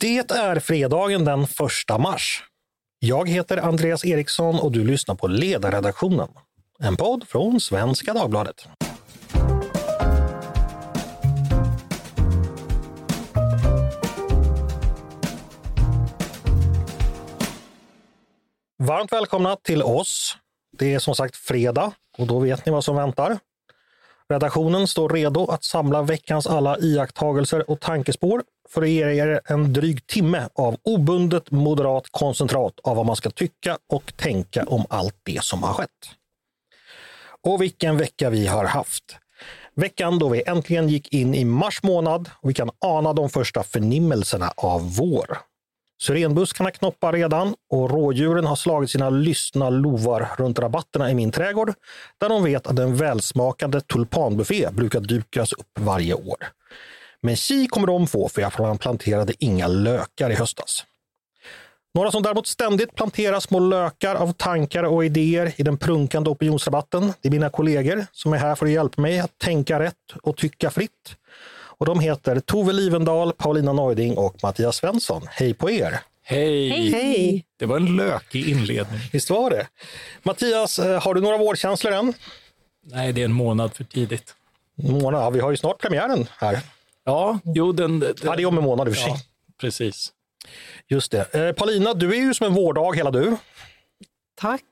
Det är fredagen den 1 mars. Jag heter Andreas Eriksson och du lyssnar på Ledarredaktionen, en podd från Svenska Dagbladet. Varmt välkomna till oss. Det är som sagt fredag och då vet ni vad som väntar. Redaktionen står redo att samla veckans alla iakttagelser och tankespår för att ge er en dryg timme av obundet moderat koncentrat av vad man ska tycka och tänka om allt det som har skett. Och vilken vecka vi har haft! Veckan då vi äntligen gick in i mars månad och vi kan ana de första förnimmelserna av vår. Syrenbuskarna knoppar redan och rådjuren har slagit sina lystna lovar runt rabatterna i min trädgård där de vet att en välsmakande tulpanbuffé brukar dukas upp varje år. Men chi kommer de få för jag planterade inga lökar i höstas. Några som däremot ständigt planterar små lökar av tankar och idéer i den prunkande opinionsrabatten, det är mina kollegor som är här för att hjälpa mig att tänka rätt och tycka fritt. Och de heter Tove Livendal, Paulina Neuding och Mattias Svensson. Hej på er! Hej. Hej! Det var en lökig inledning. Visst var det? Mattias, eh, har du några vårkänslor än? Nej, det är en månad för tidigt. Månad, ja, vi har ju snart premiären här. Ja, jo, den... den Ja, det är om en månad i och för sig. ja, precis. Just det. Eh, Paulina, du är ju som en vårdag hela du, Tack.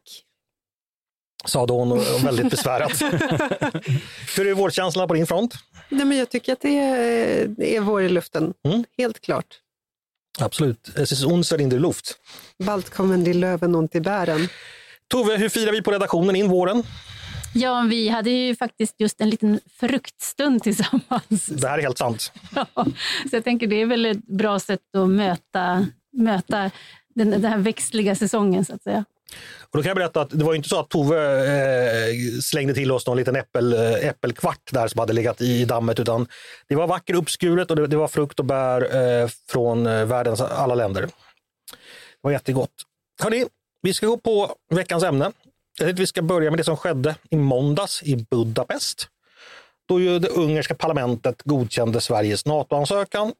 Sa hon och väldigt besvärat. Hur är vårkänslorna på din front? Nej, men jag tycker att det är, det är vår i luften, Mm. helt klart. Absolut. Es ist unser in der Luft. Bald kommer die Löwen und die Bären. Tove, hur firar vi på redaktionen in våren? Ja, vi hade ju faktiskt just en liten fruktstund tillsammans. Det här är helt sant. Ja, så jag tänker det är väl ett bra sätt att möta, möta den, den här växtliga säsongen så att säga. Och då kan jag berätta att det var inte så att Tove eh, slängde till oss någon liten äppel, eh, äppelkvart där som hade legat i dammet, utan det var vackert uppskuret och det, det var frukt och bär eh, från eh, världens alla länder. Det var jättegott. Hörrni, vi ska gå på veckans ämne. Jag tänkte vi ska börja med det som skedde i måndags i Budapest. Då ju det ungerska parlamentet godkände Sveriges NATO-ansökan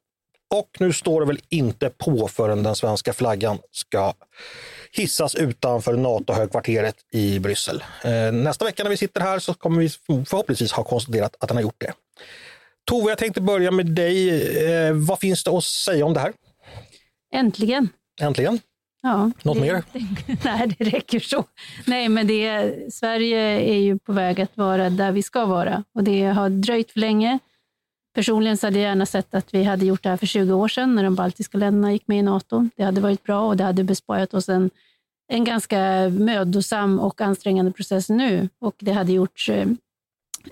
och nu står det väl inte på förrän den svenska flaggan ska hissas utanför NATO-högkvarteret i Bryssel. Eh, Nästa vecka när vi sitter här så kommer vi förhoppningsvis ha konstaterat att den har gjort det. Tove, jag tänkte börja med dig. Eh, Vad finns det att säga om det här? Äntligen! Äntligen. Ja, Något det, mer? Det, nej, det räcker så. Nej, men det, Sverige är ju på väg att vara där vi ska vara och det har dröjt för länge. Personligen så hade jag gärna sett att vi hade gjort det här för 20 år sedan när de baltiska länderna gick med i NATO. Det hade varit bra och det hade besparat oss en, en ganska mödosam och ansträngande process nu och det hade gjort eh,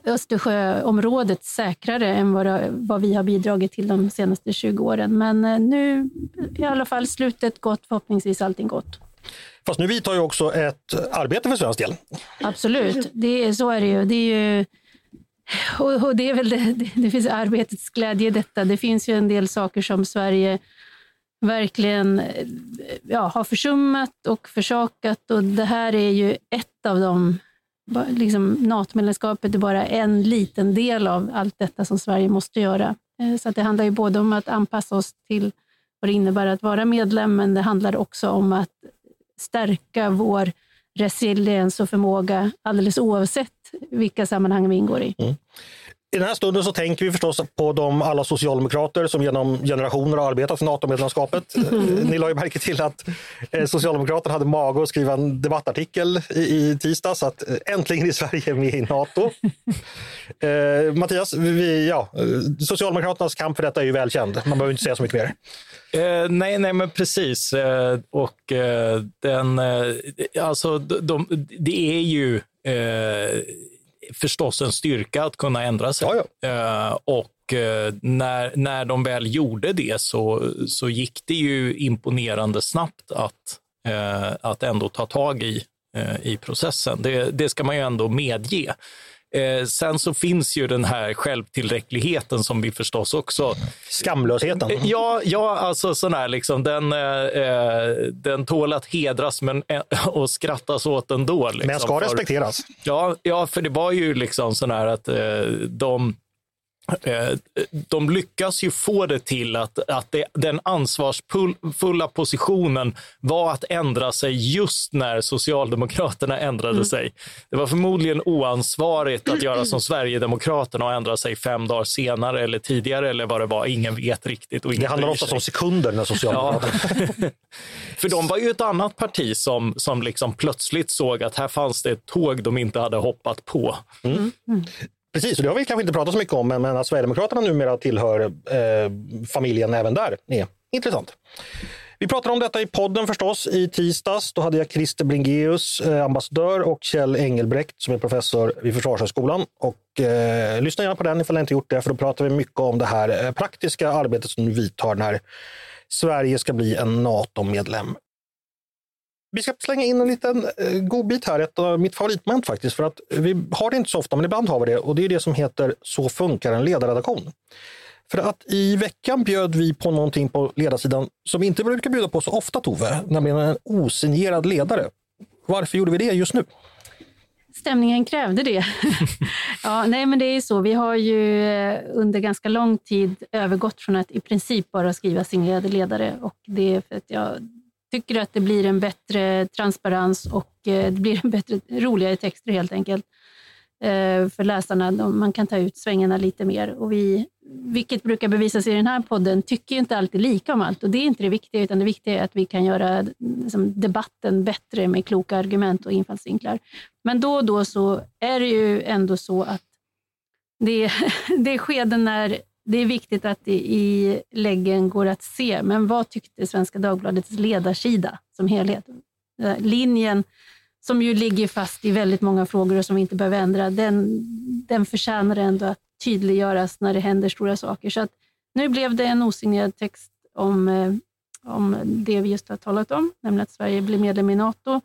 Östersjöområdet säkrare än vad, det- vad vi har bidragit till de senaste 20 åren. Men eh, nu är i alla fall slutet gott, förhoppningsvis allting gott. Fast nu vidtar ju också ett arbete för svensk del. Absolut, det är, så är det ju. Det är ju och, och det, är väl det, det, det finns arbetets glädje i detta. Det finns ju en del saker som Sverige verkligen eh, ja, har försummat och försakat och det här är ju ett av dem. Liksom, NATO-medlemskapet är bara en liten del av allt detta som Sverige måste göra. Eh, så att det handlar ju både om att anpassa oss till vad det innebär att vara medlem, men det handlar också om att stärka vår resiliens och förmåga alldeles oavsett vilka sammanhang vi ingår i. Mm. I den här stunden så tänker vi förstås på de alla socialdemokrater som genom generationer har arbetat för NATO-medlemskapet. Eh, Ni la ju märke till att eh, Socialdemokraterna hade mage att skriva en debattartikel i, i tisdags att eh, äntligen är Sverige med i NATO. Eh, Mattias, vi, ja, Socialdemokraternas kamp för detta är ju välkänd. Man behöver inte säga så mycket mer. Eh, nej, nej, men precis. Eh, och den, alltså, de, de, det är ju förstås en styrka att kunna ändra sig. Ja, Eh, och eh, när, när de väl gjorde det så, så gick det ju imponerande snabbt att, eh, att ändå ta tag i, i processen. Det, det ska man ju ändå medge. Eh, sen så finns ju den här självtillräckligheten som vi förstås också Skamlösheten. Eh, Ja, ja alltså sån här, liksom, den, eh, eh, den tål att hedras men, eh, och skrattas åt ändå. Liksom, Men ska för- respekteras. Ja, ja, för det var ju liksom sån här att eh, de de lyckas ju få det till att, att det, den ansvarsfulla positionen var att ändra sig just när Socialdemokraterna ändrade mm. sig. Det var förmodligen oansvarigt att göra som Sverigedemokraterna och ändra sig fem dagar senare eller tidigare eller vad det var. Ingen vet riktigt. Och det handlar ofta om sekunder när Socialdemokraterna... Ja. För de var ju ett annat parti som, som liksom plötsligt såg att här fanns det ett tåg de inte hade hoppat på. Mm. Mm. Precis, och det har vi kanske inte pratat så mycket om, men, men att Sverigedemokraterna numera tillhör eh, familjen även där är intressant. Vi pratade om detta i podden förstås i tisdags. Då hade jag Christer Blingeus, eh, ambassadör och Kjell Engelbrekt som är professor vid Försvarshögskolan. Och, eh, lyssna gärna på den ifall ni inte gjort det, för då pratar vi mycket om det här eh, praktiska arbetet som vi tar när Sverige ska bli en NATO-medlem. Vi ska slänga in en liten eh, godbit här, ett av mitt favoritmoment faktiskt. För att vi har det inte så ofta, men ibland har vi det. Och det är det som heter Så funkar en ledarredaktion. För att i veckan bjöd vi på någonting på ledarsidan som vi inte brukar bjuda på så ofta, Tove, nämligen en osignerad ledare. Varför gjorde vi det just nu? Stämningen krävde det. ja, nej, men det är så. Vi har ju eh, under ganska lång tid övergått från att i princip bara skriva signerade ledare och det är för att jag tycker att det blir en bättre transparens och eh, det blir en bättre, roligare texter helt enkelt eh, för läsarna. Man kan ta ut svängarna lite mer. Och vi, vilket brukar bevisas i den här podden, tycker inte alltid lika om allt. Och Det är inte det viktiga, utan det viktiga är att vi kan göra liksom, debatten bättre med kloka argument och infallsvinklar. Men då och då så är det ju ändå så att det, det är skeden när det är viktigt att det i läggen går att se, men vad tyckte Svenska Dagbladets ledarsida som helhet? Linjen som ju ligger fast i väldigt många frågor och som vi inte behöver ändra, den, den förtjänar ändå att tydliggöras när det händer stora saker. Så att nu blev det en osignerad text om, eh, om det vi just har talat om, nämligen att Sverige blir medlem i NATO.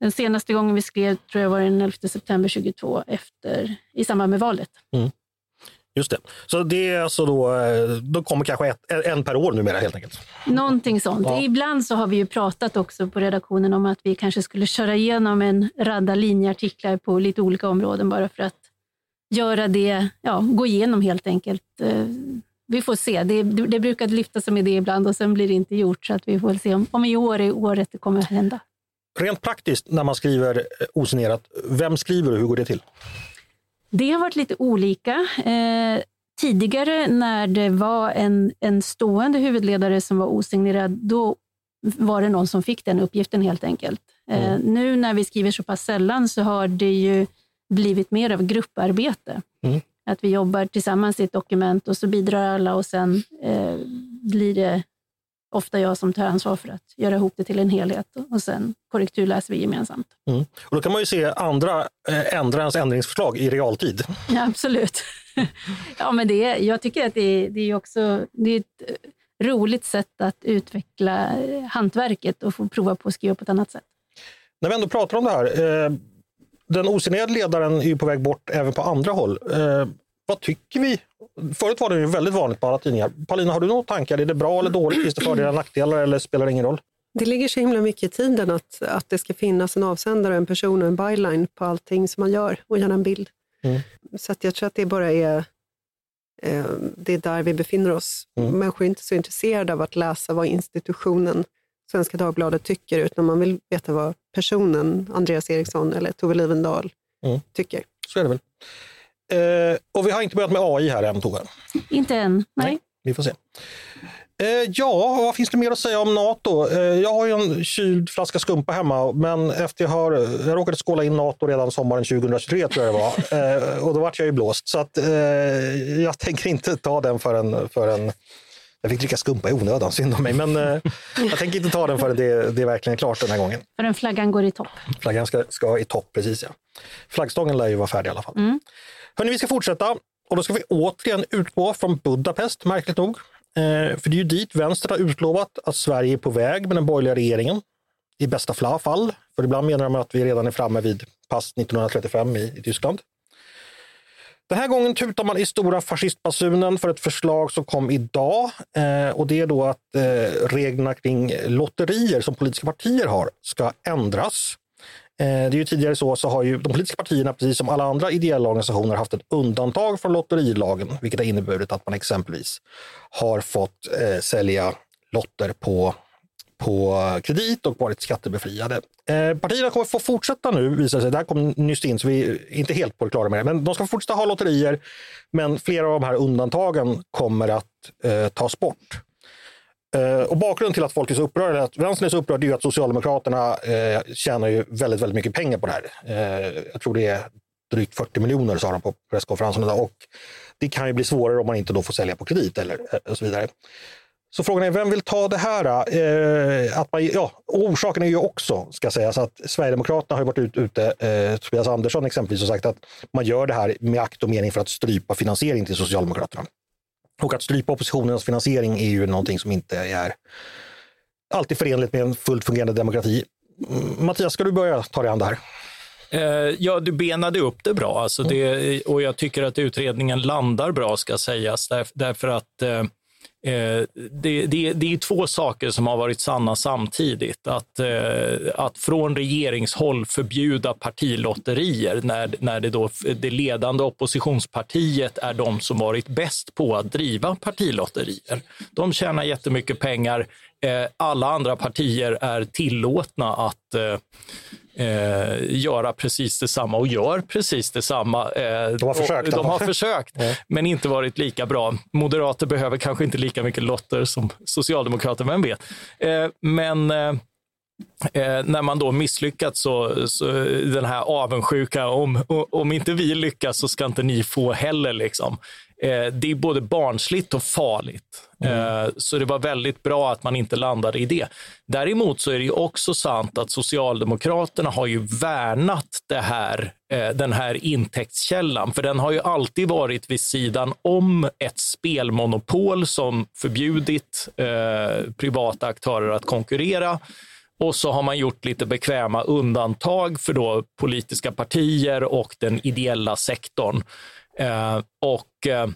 Den senaste gången vi skrev tror jag var den 11 september 2022 efter, i samband med valet. Mm. Just det. Så det är alltså då, eh, då kommer kanske ett, en per år numera helt enkelt? Någonting sånt. Ja. Ibland så har vi ju pratat också på redaktionen om att vi kanske skulle köra igenom en radda linjeartiklar på lite olika områden bara för att göra det, ja, gå igenom helt enkelt. Eh, vi får se. Det, det brukar lyfta som idé ibland och sen blir det inte gjort så att vi får se om, om i år är året det kommer att hända. Rent praktiskt när man skriver eh, osignerat, vem skriver och hur går det till? Det har varit lite olika. Eh, tidigare när det var en, en stående huvudledare som var osignerad, då var det någon som fick den uppgiften helt enkelt. Eh, mm. Nu när vi skriver så pass sällan så har det ju blivit mer av grupparbete. Mm. Att vi jobbar tillsammans i ett dokument och så bidrar alla och sen eh, blir det ofta jag som tar ansvar för att göra ihop det till en helhet och sen korrekturläser vi gemensamt. Mm. Och då kan man ju se andra eh, ändra ens ändringsförslag i realtid. Ja, absolut. ja, men det, jag tycker att det, det är också det är ett eh, roligt sätt att utveckla eh, hantverket och få prova på att skriva på ett annat sätt. När vi ändå pratar om det här, eh, den osignerade ledaren är ju på väg bort även på andra håll. Eh, vad tycker vi? Förut var det ju väldigt vanligt på alla tidningar. Paulina, har du några tankar? Är det bra eller dåligt? Finns det fördelar och nackdelar eller spelar det ingen roll? Det ligger så himla mycket i tiden att, att det ska finnas en avsändare, en person och en byline på allting som man gör och gärna en bild. Mm. Så jag tror att det bara är, eh, det är där vi befinner oss. Mm. Människor är inte så intresserade av att läsa vad institutionen Svenska Dagbladet tycker, utan man vill veta vad personen Andreas Eriksson eller Tove Livendal mm. tycker. Så är det väl. Eh, och vi har inte börjat med AI här än, Tove. Inte än, nej. nej vi får se. Eh, ja, vad finns det mer att säga om Nato? Eh, jag har ju en kyld flaska skumpa hemma, men efter jag har, jag råkade skåla in Nato redan sommaren 2023 tror jag det var. Eh, och då vart jag ju blåst. Så att, eh, jag tänker inte ta den förrän, förrän jag fick dricka skumpa i onödan, synd om mig. Men eh, jag tänker inte ta den förrän det, det är verkligen klart den här gången. Förrän flaggan går i topp. Flaggan ska, ska i topp, precis ja. Flaggstången lär ju vara färdig i alla fall. Mm. Hörrni, vi ska fortsätta och då ska vi återigen utgå från Budapest, märkligt nog. Eh, för det är ju dit vänstern har utlovat att Sverige är på väg med den borgerliga regeringen. I bästa fall, för ibland menar de att vi redan är framme vid pass 1935 i, i Tyskland. Den här gången tutar man i stora fascistbasunen för ett förslag som kom idag. Eh, och det är då att eh, reglerna kring lotterier som politiska partier har ska ändras. Eh, det är ju tidigare så, så har ju de politiska partierna, precis som alla andra ideella organisationer, haft ett undantag från lotterilagen, vilket har inneburit att man exempelvis har fått eh, sälja lotter på på kredit och varit skattebefriade. Eh, partierna kommer få fortsätta nu, visar sig. Det här kom nyss in, så vi är inte helt på det klara med det. Men de ska fortsätta ha lotterier, men flera av de här undantagen kommer att eh, tas bort. Eh, och bakgrunden till att folk är så upprörda, att vänstern är så upprörd, är ju att Socialdemokraterna eh, tjänar ju väldigt, väldigt mycket pengar på det här. Eh, jag tror det är drygt 40 miljoner sa de på presskonferensen. Och det kan ju bli svårare om man inte då får sälja på kredit eller eh, och så vidare. Så frågan är, vem vill ta det här? Eh, att man, ja, orsaken är ju också, ska sägas, att Sverigedemokraterna har varit ut, ute, eh, Tobias Andersson exempelvis, och sagt att man gör det här med akt och mening för att strypa finansiering till Socialdemokraterna. Och att strypa oppositionens finansiering är ju någonting som inte är alltid förenligt med en fullt fungerande demokrati. Mm, Mattias, ska du börja ta dig an det här? Eh, ja, du benade upp det bra. Alltså det, och jag tycker att utredningen landar bra, ska sägas. därför att eh, det, det, det, är två saker som har varit sanna samtidigt. Att, eh, att från regeringshåll förbjuda partilotterier när, när det, då, det ledande oppositionspartiet är de som varit bäst på att driva partilotterier. De tjänar jättemycket pengar. Eh, alla andra partier är tillåtna att eh, göra precis detsamma och gör precis detsamma. Eh, de har försökt, de har försökt men inte varit lika bra. Moderater behöver kanske inte lika mycket lotter som socialdemokrater, vem vet. Eh, men eh, Eh, när man då misslyckats så, så den här avundsjuka, om, om inte vi lyckas så ska inte ni få heller. Liksom. Eh, det är både barnsligt och farligt. Mm. Eh, så det var väldigt bra att man inte landade i det. Däremot så är det också sant att Socialdemokraterna har ju värnat det här, eh, den här intäktskällan. För den har ju alltid varit vid sidan om ett spelmonopol som förbjudit privata aktörer att konkurrera. Och så har man gjort lite bekväma undantag för då politiska partier och den ideella sektorn. Eh, och eh,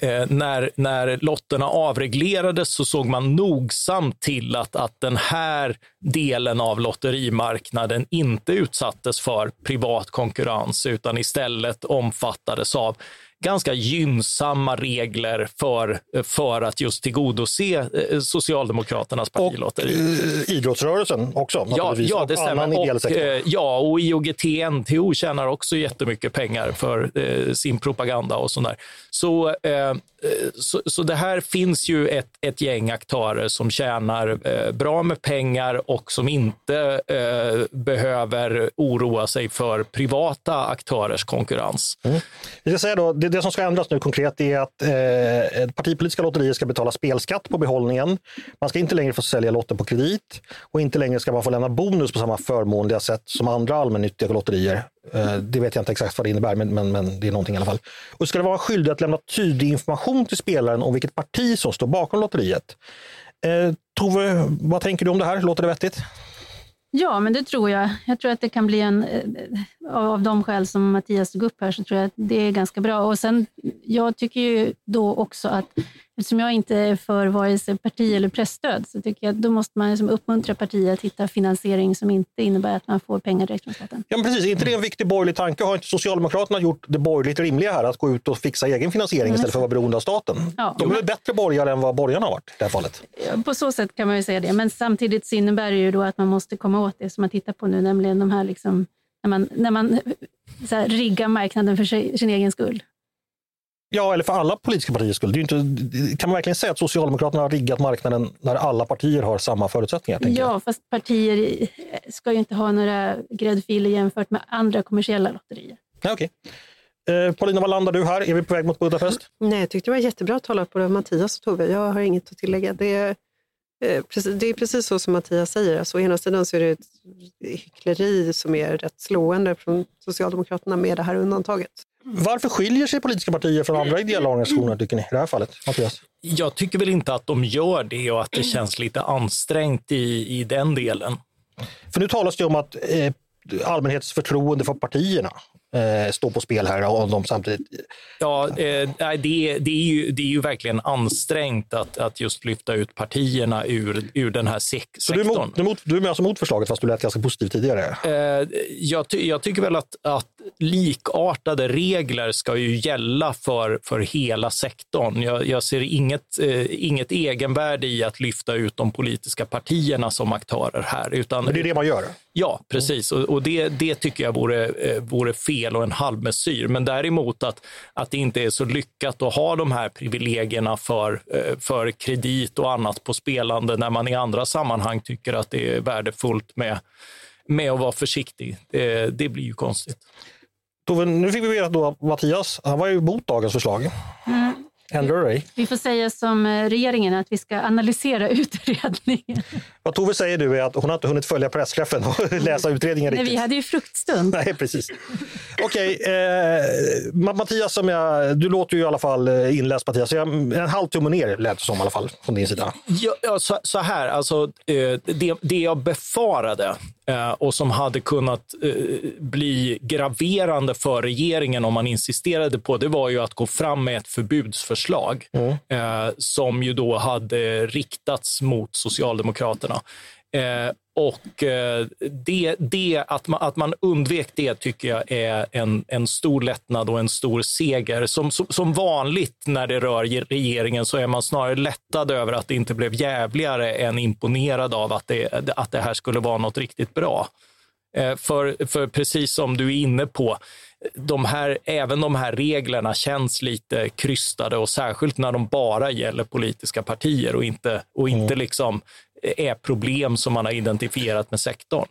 eh, när, när lotterna avreglerades så såg man nogsamt till att, att den här delen av lotterimarknaden inte utsattes för privat konkurrens utan istället omfattades av ganska gynnsamma regler för, för att just tillgodose eh, Socialdemokraternas partilotteri. Och eh, idrottsrörelsen också. Ja, ja, det stämmer. Och, eh, ja, och IOGT-NTO tjänar också jättemycket pengar för eh, sin propaganda och sånt där. Så, eh, så, så, det här finns ju ett, ett gäng aktörer som tjänar eh, bra med pengar och som inte eh, behöver oroa sig för privata aktörers konkurrens. Mm. Jag ska säga då, det, det som ska ändras nu konkret är att eh, partipolitiska lotterier ska betala spelskatt på behållningen. Man ska inte längre få sälja lotter på kredit och inte längre ska man få lämna bonus på samma förmånliga sätt som andra allmännyttiga lotterier. Eh, det vet jag inte exakt vad det innebär, men, men, men det är någonting i alla fall. Och ska det vara skyldig att lämna tydlig information till spelaren om vilket parti som står bakom lotteriet. Eh, Tove, vad tänker du om det här? Låter det vettigt? Ja, men det tror jag. Jag tror att det kan bli en, eh, av de skäl som Mattias tog upp här, så tror jag att det är ganska bra. Och sen, jag tycker ju då också att Eftersom jag inte är för vare sig parti eller pressstöd så tycker jag att då måste man liksom uppmuntra partier att hitta finansiering som inte innebär att man får pengar direkt från staten. Ja, men precis. Är inte det en viktig borgerlig tanke? Har inte Socialdemokraterna gjort det borgerligt rimliga här att gå ut och fixa egen finansiering mm. istället för att vara beroende av staten? Ja. De är väl bättre borgare än vad borgarna har varit i det här fallet? På så sätt kan man ju säga det, men samtidigt så innebär det ju då att man måste komma åt det som man tittar på nu, nämligen de här liksom, när man, när man så här, riggar marknaden för sig, sin egen skull. Ja, eller för alla politiska partiers skull. Det är inte, kan man verkligen säga att Socialdemokraterna har riggat marknaden när alla partier har samma förutsättningar? Ja, jag? fast partier ska ju inte ha några gräddfiler jämfört med andra kommersiella lotterier. Ja, okay. Eh, Paulina, vad landar du här? Är vi på väg mot Budapest? Nej, jag tyckte det var jättebra att tala på Mattias och Tove. Jag har inget att tillägga. Det är, eh, precis, det är precis så som Mattias säger. Alltså, å ena sidan så är det ett hyckleri som är rätt slående från Socialdemokraterna med det här undantaget. Varför skiljer sig politiska partier från andra ideella organisationer tycker ni i det här fallet? Mattias? Jag tycker väl inte att de gör det och att det känns lite ansträngt i, i den delen. För nu talas det om att eh, allmänhetens förtroende för partierna eh, står på spel här om de samtidigt... Ja, eh, det, det, är ju, det är ju verkligen ansträngt att, att just lyfta ut partierna ur, ur den här sek Så du är, mot, du, är mot, du är alltså mot förslaget fast du lät ganska positiv tidigare? Eh, jag, ty, jag tycker väl att, att likartade regler ska ju gälla för, för hela sektorn. Jag, jag ser inget, eh, inget egenvärde i att lyfta ut de politiska partierna som aktörer här. Utan, Men det är det man gör? Ja, precis. Och, och det, det tycker jag vore, eh, vore fel och en halvmesyr. Men däremot att, att det inte är så lyckat att ha de här privilegierna för, eh, för kredit och annat på spelande när man i andra sammanhang tycker att det är värdefullt med, med att vara försiktig. Det, det blir ju konstigt. Tove, nu fick vi veta då att Mattias, han var ju emot dagens förslag. Mm. Ändrar du dig? Vi får säga som eh, regeringen att vi ska analysera utredningen. Vad Tove säger nu är att hon har inte hunnit följa pressträffen och läsa utredningen riktigt. Nej, vi hade ju fruktstund. Nej, precis. Okej, okay, eh, Mattias, som jag, du låter ju i alla fall eh, inläst Mattias. En halv tumme ner lät det som i alla fall från din sida. Ja, ja så, så, här, alltså, eh, det, det jag befarade och som hade kunnat eh, bli graverande för regeringen om man insisterade på, det var ju att gå fram med ett förbudsförslag mm. Eh, som ju då hade riktats mot Socialdemokraterna. Och det, det, att, man, att man undvek det tycker jag är en, en stor lättnad och en stor seger. Som, som vanligt när det rör regeringen så är man snarare lättad över att det inte blev jävligare än imponerad av att det, att det här skulle vara något riktigt bra. Eh, för, för precis som du är inne på, de här, även de här reglerna känns lite krystade och särskilt när de bara gäller politiska partier och inte, och inte mm. liksom är problem som man har identifierat med sektorn.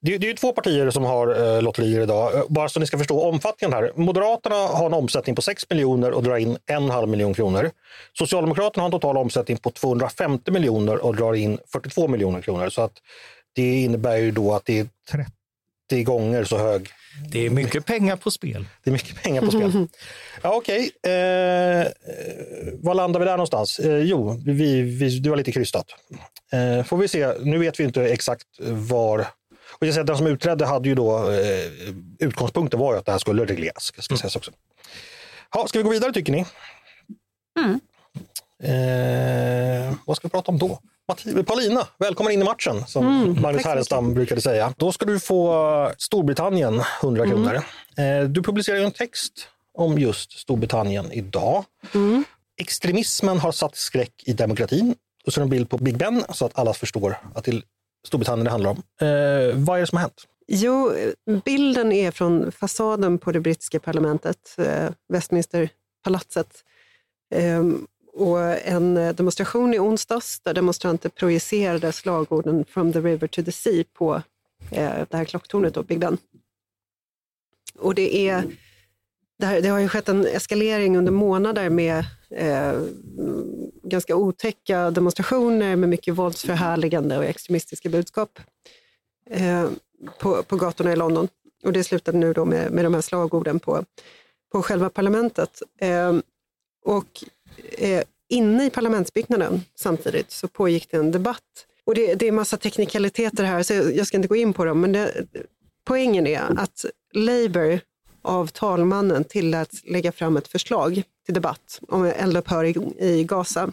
Det, det är två partier som har eh, lotterier idag. Eh, bara så ni ska förstå omfattningen här. Moderaterna har en omsättning på 6 miljoner och drar in en halv miljon kronor. Socialdemokraterna har en total omsättning på 250 miljoner och drar in 42 miljoner kronor. Så att det innebär ju då att det är 30 gånger så hög det är mycket pengar på spel. Det är mycket pengar på spel. Ja, Okej, okay. eh, var landar vi där någonstans? Eh, jo, vi, vi, det var lite krystat. Eh, får vi se, nu vet vi inte exakt var och jag säger, den som utredde hade ju då, eh, utgångspunkten var ju att det här skulle regleras. Ska, sägas också. Ha, ska vi gå vidare tycker ni? Mm. Eh, vad ska vi prata om då? Paulina, välkommen in i matchen som mm, Magnus Härenstam brukade säga. Då ska du få Storbritannien 100 mm. kronor. Eh, du publicerar en text om just Storbritannien idag. Mm. Extremismen har satt skräck i demokratin. Och så en bild på Big Ben så att alla förstår att det är Storbritannien det handlar om. Eh, vad är det som har hänt? Jo, bilden är från fasaden på det brittiska parlamentet, eh, Westminsterpalatset. Eh, och en eh, demonstration i onsdags där demonstranter projicerade slagorden “From the river to the sea” på eh, det här klocktornet, då, Big Ben. Och det, är, det, här, det har ju skett en eskalering under månader med eh, ganska otäcka demonstrationer med mycket våldsförhärligande och extremistiska budskap eh, på, på gatorna i London. Och det slutade nu då med, med de här slagorden på, på själva parlamentet. Eh, och eh, inne i parlamentsbyggnaden samtidigt så pågick det en debatt. Och det, det är massa teknikaliteter här, så jag ska inte gå in på dem, men det, poängen är att Labour av talmannen tilläts lägga fram ett förslag till debatt om eldupphör i, i Gaza.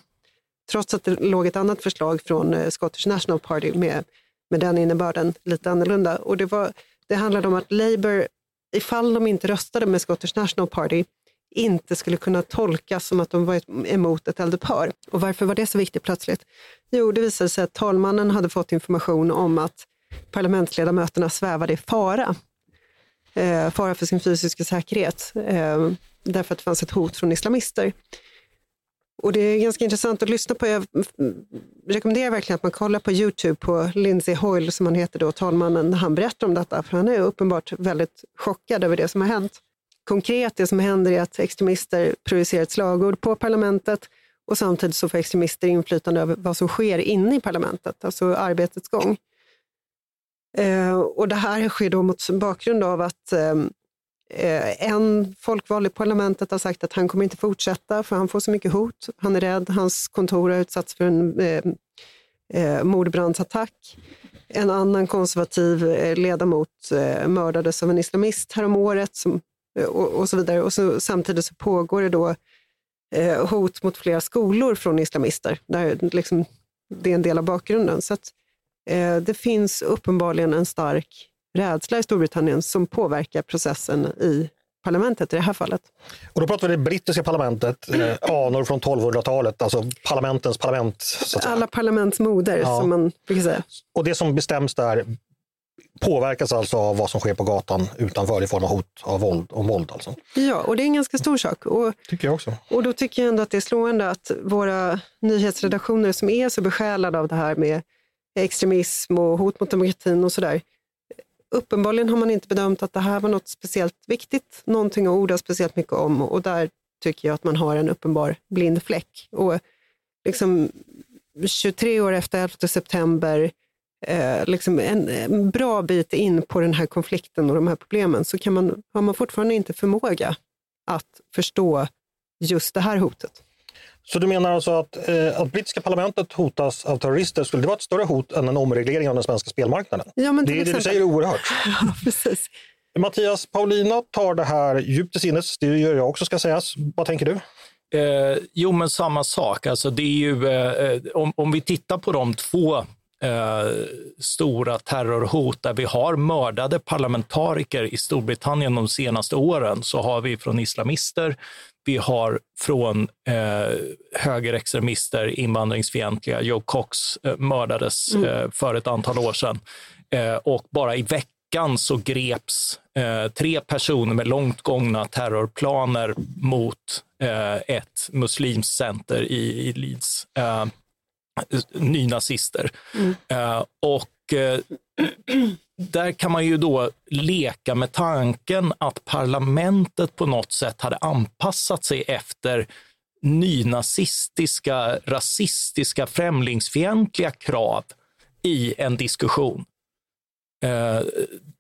Trots att det låg ett annat förslag från eh, Scottish National Party med, med den innebörden lite annorlunda. Och det, var, det handlade om att Labour, ifall de inte röstade med Scottish National Party, inte skulle kunna tolkas som att de var emot ett eldupphör. Och varför var det så viktigt plötsligt? Jo, det visade sig att talmannen hade fått information om att parlamentsledamöterna svävade i fara. Eh, fara för sin fysiska säkerhet, eh, därför att det fanns ett hot från islamister. Och Det är ganska intressant att lyssna på. Jag rekommenderar verkligen att man kollar på Youtube på Lindsay Hoyle, som han heter då, talmannen, när han berättar om detta. För han är uppenbart väldigt chockad över det som har hänt. Konkret, det som händer är att extremister projicerar ett slagord på parlamentet och samtidigt så får extremister inflytande över vad som sker inne i parlamentet, alltså arbetets gång. Eh, och det här sker då mot bakgrund av att eh, eh en folkvald i parlamentet har sagt att han kommer inte fortsätta för han får så mycket hot. Han är rädd, hans kontor har utsatts för en eh, eh mordbrandsattack. En annan konservativ eh, ledamot eh, mördades av en islamist häromåret som och, och så vidare. Och så, samtidigt så pågår det då eh, hot mot flera skolor från islamister. Där, liksom, det är en del av bakgrunden. Så att, eh, det finns uppenbarligen en stark rädsla i Storbritannien som påverkar processen i parlamentet i det här fallet. Och då pratar vi det brittiska parlamentet, eh, anor från 1200-talet, alltså parlamentens parlament. Alla parlaments moder, ja. som man brukar säga. Och det som bestäms där påverkas alltså av vad som sker på gatan utanför i form av hot av våld, om våld. Alltså. Ja, och det är en ganska stor sak. Och, tycker jag också. Och då tycker jag ändå att det är slående att våra nyhetsredaktioner som är så besjälade av det här med extremism och hot mot demokratin och sådär, uppenbarligen har man inte bedömt att det här var något speciellt viktigt, någonting att orda speciellt mycket om och där tycker jag att man har en uppenbar blind fläck. Och liksom 23 år efter 11 september, eh, liksom en, en, bra bit in på den här konflikten och de här problemen, så kan man, har man fortfarande inte förmåga att förstå just det här hotet. Så du menar alltså att, eh, att brittiska parlamentet hotas av terrorister, skulle det vara ett större hot än en omreglering av den svenska spelmarknaden? Ja, men det är det du säger är oerhört. ja, precis. Mattias, Paulina tar det här djupt till sinnes. Det gör jag också ska sägas. Vad tänker du? Eh, jo, men samma sak. Alltså, det är ju, eh, om, om vi tittar på de två eh, stora terrorhot där vi har mördade parlamentariker i Storbritannien de senaste åren, så har vi från islamister, vi har från eh, högerextremister, invandringsfientliga. Joe Cox eh, mördades mm. eh, för ett antal år sedan. Eh, och bara i veckan så greps eh, tre personer med långt gångna terrorplaner mot eh, ett muslimskt center i, i Leeds. Eh, nynazister. Mm. och där kan man ju då leka med tanken att parlamentet på något sätt hade anpassat sig efter nynazistiska, rasistiska, främlingsfientliga krav i en diskussion. Eh,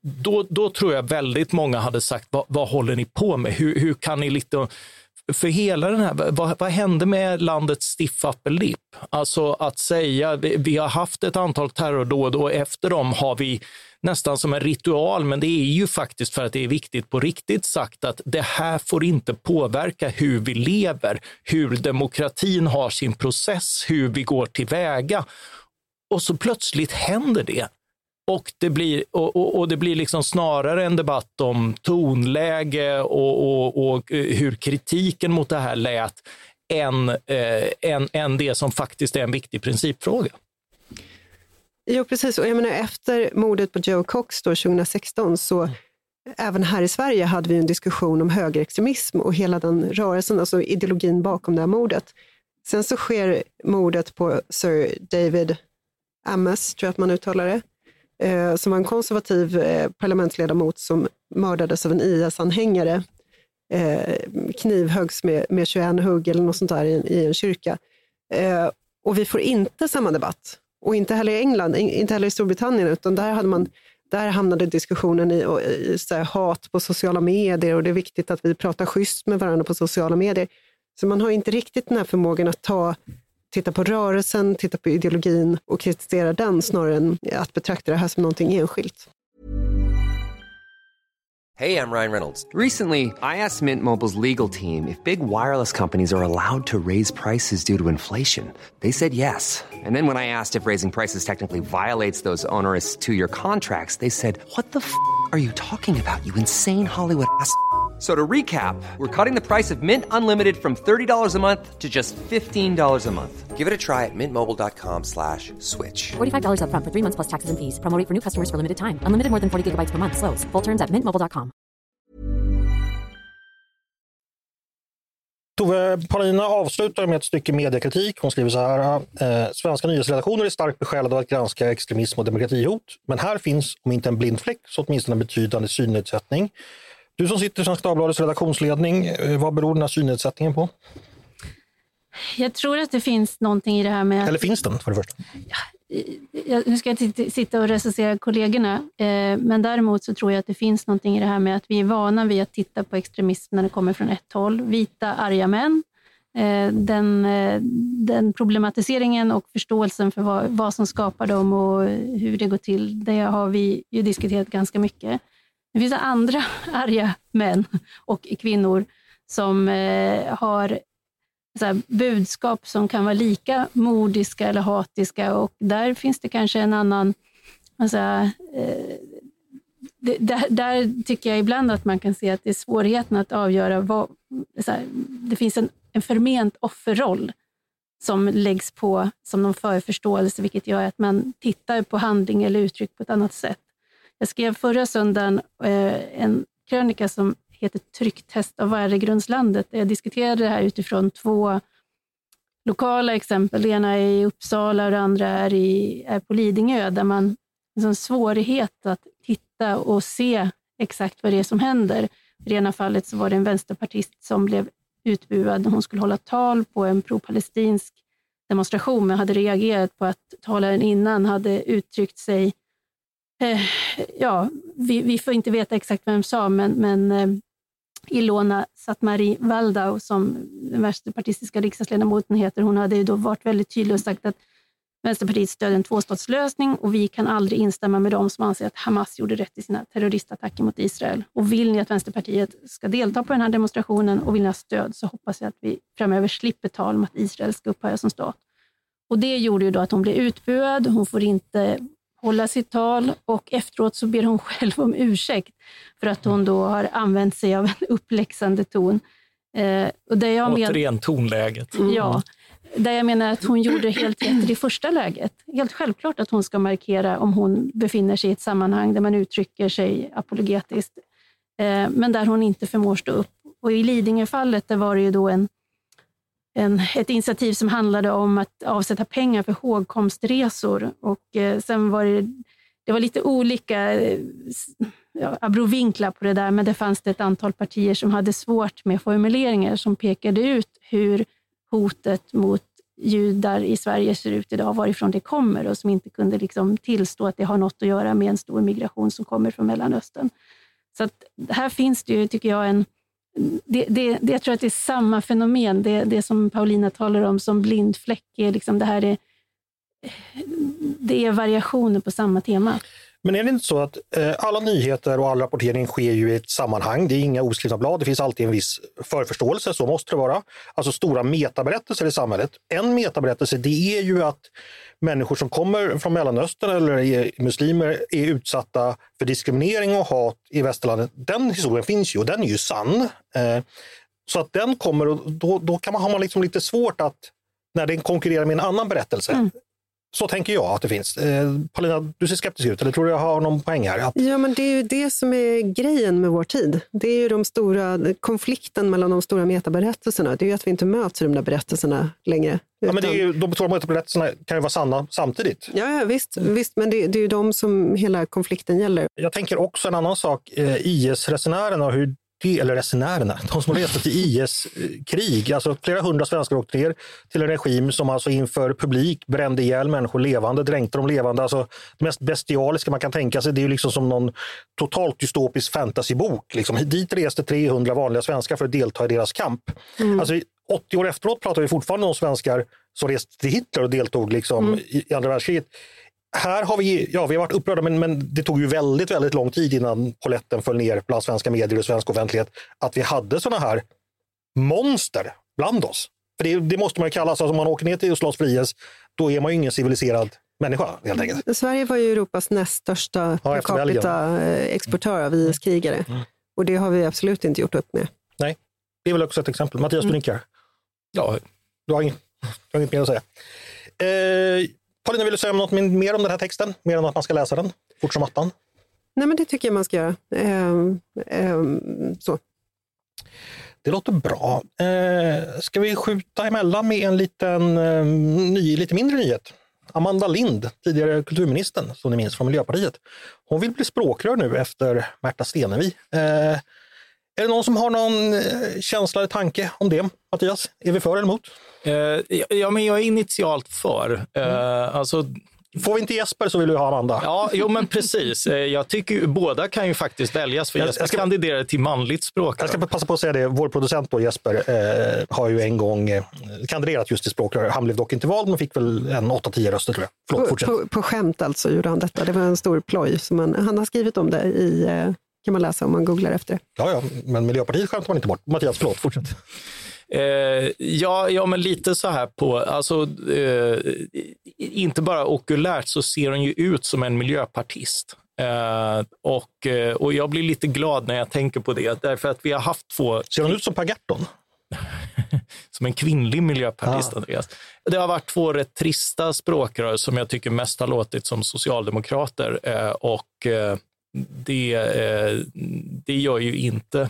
då, då tror jag väldigt många hade sagt, vad, vad håller ni på med? Hur, hur kan ni lite för hela den här, vad, vad hände med landets stiff upper lip? Alltså att säga, vi, vi, har haft ett antal terrordåd och efter dem har vi nästan som en ritual, men det är ju faktiskt för att det är viktigt på riktigt sagt att det här får inte påverka hur vi lever, hur demokratin har sin process, hur vi går tillväga. Och så plötsligt händer det. Och det blir, och, och, och, det blir liksom snarare en debatt om tonläge och, och hur kritiken mot det här lät än, eh, än, än det som faktiskt är en viktig principfråga. Jo, precis. Och jag menar, efter mordet på Joe Cox då, 2016 så mm. även här i Sverige hade vi en diskussion om högerextremism och hela den rörelsen, alltså ideologin bakom det här mordet. Sen så sker mordet på Sir David Ames, tror jag att man uttalar det, eh, som var en konservativ eh, parlamentsledamot som mördades av en IS-anhängare. Eh, knivhöggs med, med 21 hugg eller något sånt där i, i en kyrka. Eh, och vi får inte samma debatt. Och inte heller i England, inte heller i Storbritannien, utan där, hade man, där hamnade diskussionen i, i så här, hat på sociala medier och det är viktigt att vi pratar schysst med varandra på sociala medier. Så man har inte riktigt den här förmågan att ta titta på rörelsen, titta på ideologin och kritisera den snarare än att betrakta det här som någonting enskilt. Hej, jag Ryan Reynolds. Recently, I asked Mint Mobiles legal team if big wireless companies are allowed to raise prices due to inflation. They said yes. And then when I asked if raising prices technically violates those onerous two-year contracts, they said, what the f*** are you talking about, you insane Hollywood ass?" So to recap, we're cutting the price of Mint Unlimited from $30 a month to just $15 a month. Give it a try at mintmobile.com slash switch. $45 up front for three months plus taxes and fees. Promoting for new customers for limited time. Unlimited more than 40 gigabytes per month. Slows. Full terms at mintmobile.com. Tove Paulina avslutar med ett stycke mediekritik. Hon skriver så här. Eh, Svenska nyhetsredaktioner är starkt besjälade av att granska extremism och demokratihot. Men här finns, om inte en blind fläck, så åtminstone en betydande synnedsättning. Du som sitter i Svenska Dagbladets redaktionsledning, eh, vad beror den här synnedsättningen på? Jag tror att det finns någonting i det här med... Eller finns den för det första? Ja, nu ska jag inte sitta och recensera kollegorna, eh, men däremot så tror jag att det finns någonting i det här med att vi är vana vid att titta på extremism när det kommer från ett håll. Vita, arga män. Eh, den, den problematiseringen och förståelsen för vad, vad som skapar dem och hur det går till, det har vi ju diskuterat ganska mycket. Det finns andra arga män och kvinnor som eh, har så här, budskap som kan vara lika mordiska eller hatiska och där finns det kanske en annan... Alltså, eh, det, där, där, tycker jag ibland att man kan se att det är svårigheten att avgöra vad... Här, det finns en, en förment offerroll som läggs på som någon förförståelse, vilket gör att man tittar på handling eller uttryck på ett annat sätt. Jag skrev förra söndagen eh, en krönika som heter Trycktest av värdegrundslandet. Jag diskuterade det här utifrån två lokala exempel. Det ena är i Uppsala och det andra är, i, är på Lidingö, där man har en svårighet att titta och se exakt vad det är som händer. I det ena fallet så var det en vänsterpartist som blev utbuad. när Hon skulle hålla tal på en pro-palestinsk demonstration, men hade reagerat på att talaren innan hade uttryckt sig eh, ja, vi, vi, får inte veta exakt vem sa, men, men eh, Ilona Satmari Waldau, som den vänsterpartistiska riksdagsledamoten heter, hon hade ju då varit väldigt tydlig och sagt att Vänsterpartiet stödjer en tvåstatslösning och vi kan aldrig instämma med dem som anser att Hamas gjorde rätt i sina terroristattacker mot Israel. Och vill ni att Vänsterpartiet ska delta på den här demonstrationen och vill ni ha stöd så hoppas jag att vi framöver slipper tal om att Israel ska upphöra som stat. Och Det gjorde ju då att hon blev utbuad, hon får inte hålla sitt tal och efteråt så ber hon själv om ursäkt för att hon då har använt sig av en uppläxande ton. Eh, och där jag Återigen tonläget. Mm. Ja, där jag menar att hon gjorde helt rätt i det första läget. Helt självklart att hon ska markera om hon befinner sig i ett sammanhang där man uttrycker sig apologetiskt, eh, men där hon inte förmår stå upp. Och I Lidingöfallet där var det ju då en, en, ett initiativ som handlade om att avsätta pengar för hågkomstresor. Och eh, sen var det, det var lite olika eh, ja, abrovinklar på det där, men det fanns det ett antal partier som hade svårt med formuleringar som pekade ut hur hotet mot judar i Sverige ser ut idag, varifrån det kommer och som inte kunde liksom tillstå att det har något att göra med en stor migration som kommer från Mellanöstern. Så att här finns det ju, tycker jag, en... Det, det, det, jag tror att det är samma fenomen, det, det som Paulina talar om som blindfläck. Är liksom, det, här är, det är variationer på samma tema. Men är det inte så att eh, alla nyheter och all rapportering sker ju i ett sammanhang? Det är inga oskrivna blad, det finns alltid en viss förförståelse, så måste det vara. Alltså stora metaberättelser i samhället. En metaberättelse det är ju att människor som kommer från Mellanöstern eller är muslimer är utsatta för diskriminering och hat i västerlandet. Den historien finns ju och den är ju sann. Eh, så att den kommer och då, då kan man, har man liksom lite svårt att när den konkurrerar med en annan berättelse. Mm. Så tänker jag att det finns. Eh, Paulina, du ser skeptisk ut, eller tror du jag har någon poäng här? Att... Ja, men det är ju det som är grejen med vår tid. Det är ju de stora, konflikten mellan de stora metaberättelserna. Det är ju att vi inte möts i de där berättelserna längre. Ja, men ju, de stora metaberättelserna kan ju vara sanna samtidigt. Ja, ja visst, visst, men det, det är ju de som hela konflikten gäller. Jag tänker också en annan sak, eh, IS-resenärerna och hur eller resenärerna, de som reste till IS-krig. Alltså flera hundra svenskar åkte ner till en regim som alltså inför publik brände ihjäl människor levande, dränkte dem levande. Alltså det mest bestialiska man kan tänka sig, det är liksom som någon totalt dystopisk fantasybok. Liksom. Dit reste 300 vanliga svenskar för att delta i deras kamp. Mm. Alltså, 80 år efteråt pratar vi fortfarande om svenskar som reste till Hitler och deltog liksom, mm. i andra världskriget här har vi, ja, vi har varit upprörda, men, men det tog ju väldigt, väldigt lång tid innan poletten föll ner bland svenska medier och svensk offentlighet. Att vi hade sådana här monster bland oss. För det, det måste man ju kallas, alltså, om man åker ner till för IS, då är man ju ingen civiliserad människa helt enkelt. Sverige var ju Europas näst största ja, per capita-exportör av IS-krigare. Mm. Och det har vi absolut inte gjort upp med. Nej, det är väl också ett exempel. Mattias, mm. du nickar. Ja, du har inget, du har inget mer att säga. Eh, Paulina, vill du säga något mer om den här texten? Mer än att man ska läsa den fort som attan? Nej, men det tycker jag man ska göra. Eh, eh, så. Det låter bra. Eh, ska vi skjuta emellan med en liten, eh, ny, lite mindre nyhet? Amanda Lind, tidigare kulturministern, som ni minns från Miljöpartiet. Hon vill bli språkrör nu efter Märta Stenevi. Eh, är det någon som har någon eh, känsla eller tanke om det? Mattias, är vi för eller emot? Eh, ja, men jag är initialt för. Eh, mm. alltså, Får vi inte Jesper så vill du ha Amanda. Ja, jo men precis. Eh, jag tycker ju, båda kan ju faktiskt väljas för jag, Jesper jag ska, kandiderar till manligt språk. Jag ska passa på att säga det, vår producent då, Jesper eh, har ju en gång eh, kandiderat just till språkrör. Han blev dock inte vald men fick väl en 8-10 röster tror jag. Förlåt, på, på, på, skämt alltså gjorde han detta. Det var en stor ploj. Som han, han har skrivit om det i, eh, kan man läsa om man googlar efter det. Ja, ja, men Miljöpartiet skämtar man inte bort. Mattias, förlåt, fortsätt. Eh, ja, ja, men lite så här på, alltså, eh, inte bara okulärt så ser hon ju ut som en miljöpartist. Eh, och, eh, och jag blir lite glad när jag tänker på det, därför att vi har haft två... Ser hon ut som Per Gahrton? som en kvinnlig miljöpartist, ah. Andreas. Det har varit två rätt trista språkrör som jag tycker mest har låtit som socialdemokrater. Eh, och eh, det, eh, det gör ju inte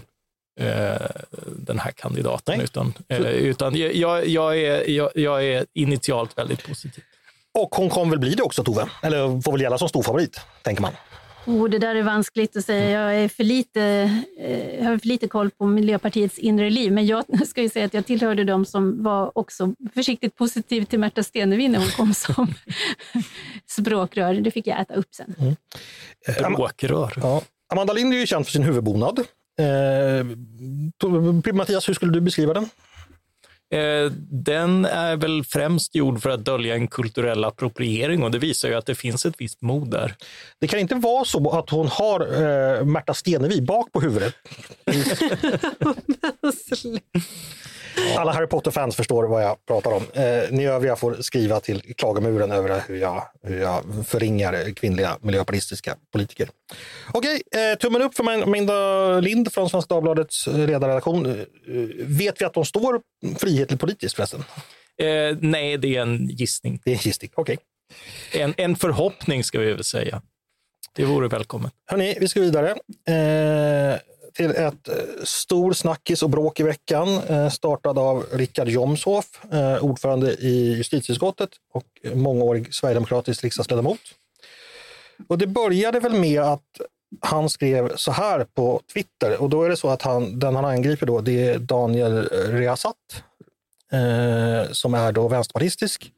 eh, den här kandidaten, Nej. utan, eh, utan jag, jag, är, jag, jag är initialt väldigt positiv. Och hon kommer väl bli det också, Tove? Eller får väl gälla som storfavorit, tänker man? Oh, det där är vanskligt att säga. Jag, är för lite, eh, har för lite koll på Miljöpartiets inre liv. Men jag ska ju säga att jag tillhörde dem som var också försiktigt positiv till Märta Stenevi när hon kom som språkrör. Det fick jag äta upp sen. Mm. Språkrör. Ja. Amanda Lind är ju känd för sin huvudbonad. Eh, Mattias, hur skulle du beskriva den? Eh, den är väl främst gjord för att dölja en kulturell appropriering och det visar ju att det finns ett visst mod där. Det kan inte vara så att hon har eh, Märta Stenevi bak på huvudet. Alla Harry Potter-fans förstår vad jag pratar om. Eh, ni övriga får skriva till klagomuren över hur jag, hur jag förringar kvinnliga miljöpartistiska politiker. Okej, eh, tummen upp för Minda Lind från Svenska Dagbladets ledarredaktion. Eh, vet vi att de står frihetligt politiskt förresten? Eh, nej, det är en gissning. Det är en gissning, okej. Okay. En, en förhoppning ska vi väl säga. Det vore välkommet. Hörni, vi ska vidare. Eh, till ett eh, stor snackis och bråk i veckan eh, startad av Richard Jomshof, eh, ordförande i justitieutskottet och mångårig sverigedemokratisk riksdagsledamot. Och det började väl med att han skrev så här på Twitter och då är det så att han, den han angriper då det är Daniel Riazat eh, som är då vänsterpartistisk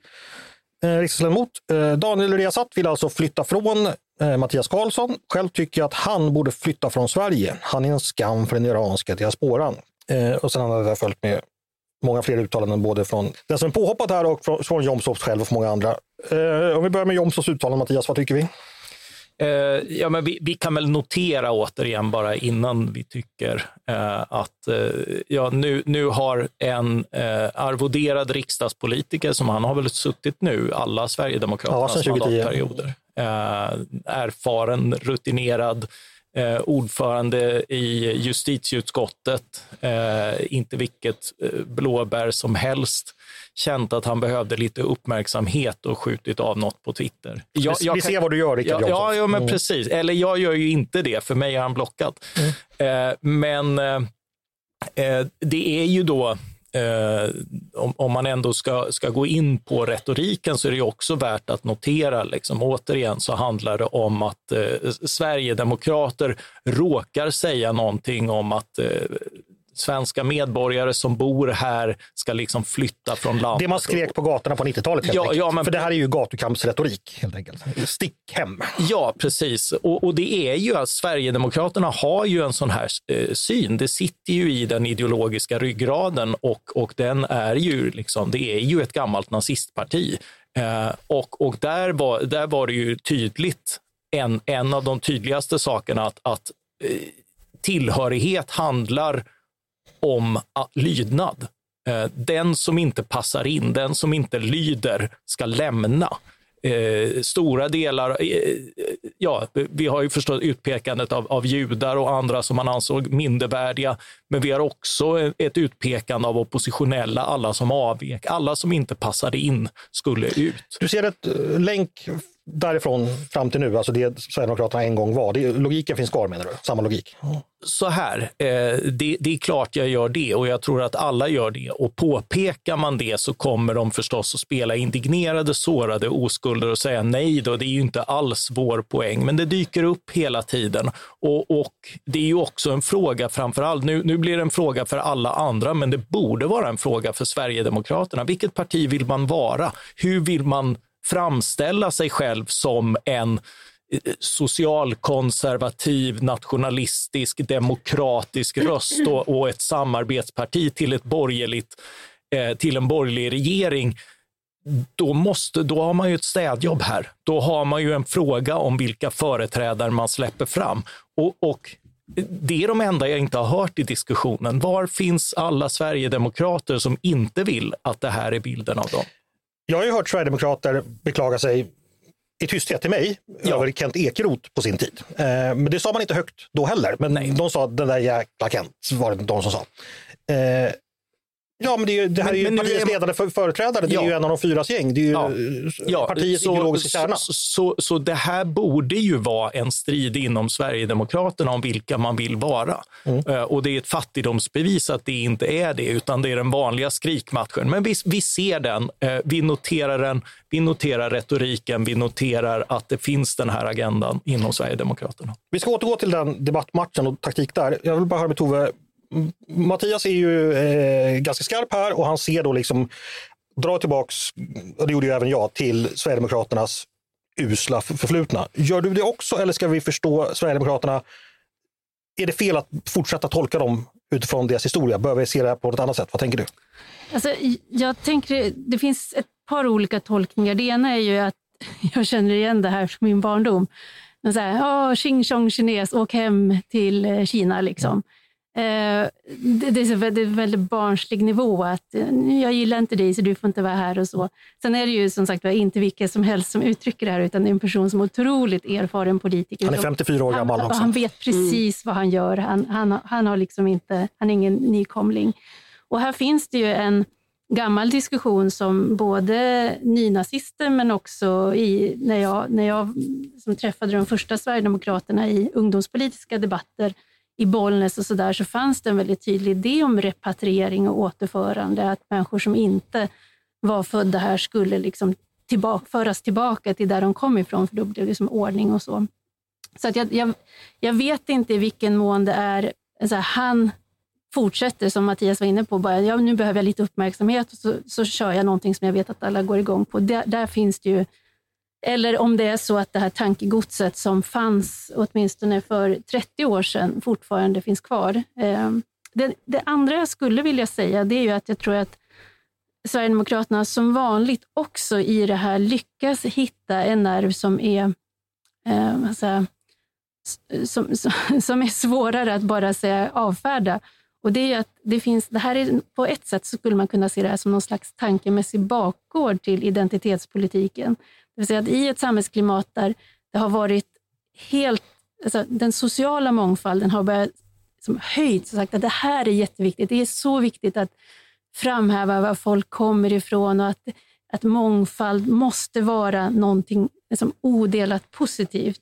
eh, riksdagsledamot. Eh, Daniel Riazat vill alltså flytta från Mattias Karlsson. Själv tycker jag att han borde flytta från Sverige. Han är en skam för den iranska diasporan. Eh, och sen har jag följt med många fler uttalanden både från den som är påhoppat här och från, från Jomshof själv och från många andra. Eh, om vi börjar med Jomshofs uttalande, Mattias, vad tycker vi? Eh, ja, men vi, vi, kan väl notera återigen bara innan vi tycker eh, att eh, ja, nu, nu har en eh, arvoderad riksdagspolitiker, som han har väl suttit nu alla Sverigedemokraternas ja, mandatperioder, eh, erfaren, rutinerad, eh, ordförande i justitieutskottet, eh, inte vilket eh, blåbär som helst, känt att han behövde lite uppmärksamhet och skjutit av något på Twitter. Jag, jag vi ser vad du gör, Rickard ja, ja, ja, men mm. precis. Eller jag gör ju inte det, för mig är han blockad. Mm. Eh, men eh, eh det är ju då Eh, om, om, man ändå ska, ska gå in på retoriken så är det också värt att notera, liksom, återigen så handlar det om att eh, Sverigedemokrater råkar säga någonting om att eh, svenska medborgare som bor här ska liksom flytta från landet. Det man skrek på gatorna på 90-talet helt ja, enkelt. Ja, men... För det här är ju gatukampsretorik helt enkelt. Stick hem. Ja, precis. Och, och, det är ju att Sverigedemokraterna har ju en sån här eh, syn. Det sitter ju i den ideologiska ryggraden och, och den är ju liksom, det är ju ett gammalt nazistparti. Eh, och och där, var, där var det ju tydligt, en, en av de tydligaste sakerna att, att eh, tillhörighet handlar om ah, lydnad. Eh, den som inte passar in, den som inte lyder, ska lämna. Eh, stora delar, eh, ja, vi har ju förstås utpekandet av, av judar och andra som man ansåg mindervärdiga, men vi har också ett utpekande av oppositionella, alla som avvek, alla som inte passade in skulle ut. Du ser ett eh, länk därifrån fram till nu, alltså det Sverigedemokraterna en gång var. Det, logiken finns kvar menar du? Samma logik? Mm. Så här, eh, det, det, är klart jag gör det och jag tror att alla gör det. Och påpekar man det så kommer de förstås att spela indignerade, sårade oskulder och säga nej då, det är ju inte alls vår poäng. Men det dyker upp hela tiden. Och, och det är ju också en fråga, framför allt, nu, nu blir det en fråga för alla andra, men det borde vara en fråga för Sverigedemokraterna. Vilket parti vill man vara? Hur vill man framställa sig själv som en eh, socialkonservativ, nationalistisk, demokratisk röst och, och ett samarbetsparti till, ett borgerligt, eh, till en borgerlig regering, då, måste, då har man ju ett städjobb här. Då har man ju en fråga om vilka företrädare man släpper fram. Och, och det är de enda jag inte har hört i diskussionen. Var finns alla sverigedemokrater som inte vill att det här är bilden av dem? Jag har ju hört sverigedemokrater beklaga sig i tysthet till mig Ja. över Kent Ekeroth på sin tid. Eh, men det sa man inte högt då heller. Men Nej. de sa den där jäkla Kent, var det de som sa. Eh, ja, men det, är ju, det här Men- är ju men partiets är ledande för, företrädare. Det är Ja. ju en av de fyras gäng. Det är ju Ja. eh, partiets så, ideologiska kärna. Så, så, så det här borde ju vara en strid inom Sverigedemokraterna om vilka man vill vara. Mm. Eh, Och det är ett fattigdomsbevis att det inte är det, utan det är den vanliga skrikmatchen. Men vi, vi ser den, eh, vi noterar den, vi noterar retoriken, vi noterar att det finns den här agendan inom Sverigedemokraterna. Vi ska återgå till den debattmatchen och taktik där. Jag vill bara höra med Tove. Mattias är ju eh, ganska skarp här och han ser då liksom, dra tillbaks, och det gjorde ju även jag, till Sverigedemokraternas usla förflutna. Gör du det också eller ska vi förstå Sverigedemokraterna? Är det fel att fortsätta tolka dem utifrån deras historia? Behöver vi se det här på ett annat sätt? Vad tänker du? Alltså, jag tänker, det finns ett par olika tolkningar. Det ena är ju att jag känner igen det här från min barndom. Men så här, oh, tjing tjong kines, åk hem till eh, Kina. Liksom. Eh, det, det är så väldigt, väldigt barnslig nivå. att eh, Jag gillar inte dig så du får inte vara här och så. Sen är det ju som sagt inte vilka som helst som uttrycker det här utan det är en person som är otroligt erfaren politiker. Han är som- 54 år gammal också. Han vet precis vad han gör. Han, han, har- han, har liksom inte, han är ingen nykomling. Och här finns det ju en gammal diskussion som både nynazister men också i, när jag, när jag som träffade de första Sverigedemokraterna i ungdomspolitiska debatter i Bollnäs och så där, så fanns det en väldigt tydlig idé om repatriering och återförande. Att människor som inte var födda här skulle liksom tillbaka, föras tillbaka till där de kom ifrån, för då blev det liksom ordning och så. Så att jag, jag, jag vet inte i vilken mån det är, så här, han fortsätter, som Mattias var inne på, bara, ja, nu behöver jag lite uppmärksamhet och så, så kör jag någonting som jag vet att alla går igång på. Där, där finns det ju, eller om det är så att det här tankegodset som fanns åtminstone för 30 år sedan fortfarande finns kvar. Eh, det, det andra jag skulle vilja säga det är ju att jag tror att Sverigedemokraterna som vanligt också i det här lyckas hitta en nerv som är eh, alltså, som, som, som är svårare att bara säga avfärda. Och det är att det finns, det här är, på ett sätt så skulle man kunna se det här som någon slags tankemässig bakgård till identitetspolitiken. Det vill säga att i ett samhällsklimat där det har varit helt, alltså den sociala mångfalden har börjat som höjts och sagt att det här är jätteviktigt. Det är så viktigt att framhäva var folk kommer ifrån och att, att mångfald måste vara någonting liksom odelat positivt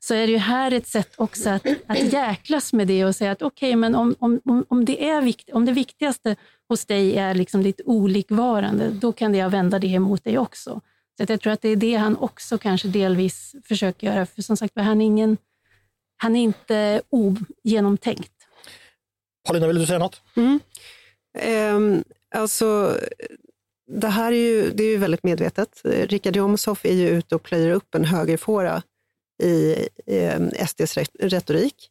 så är det ju här ett sätt också att, att jäklas med det och säga att okej, men om, om, om- om, det är vikt, om det viktigaste hos dig är liksom ditt olikvarande, då kan jag vända det emot dig också. Så att jag tror att det är det han också kanske delvis försöker göra, för som sagt han är, ingen, han är inte ogenomtänkt. Paulina, vill du säga något? Ehm, alltså, det här är ju, det är ju väldigt medvetet. Richard Jomshof är ju ute och plöjer upp en högerfåra i eh, SDs retorik.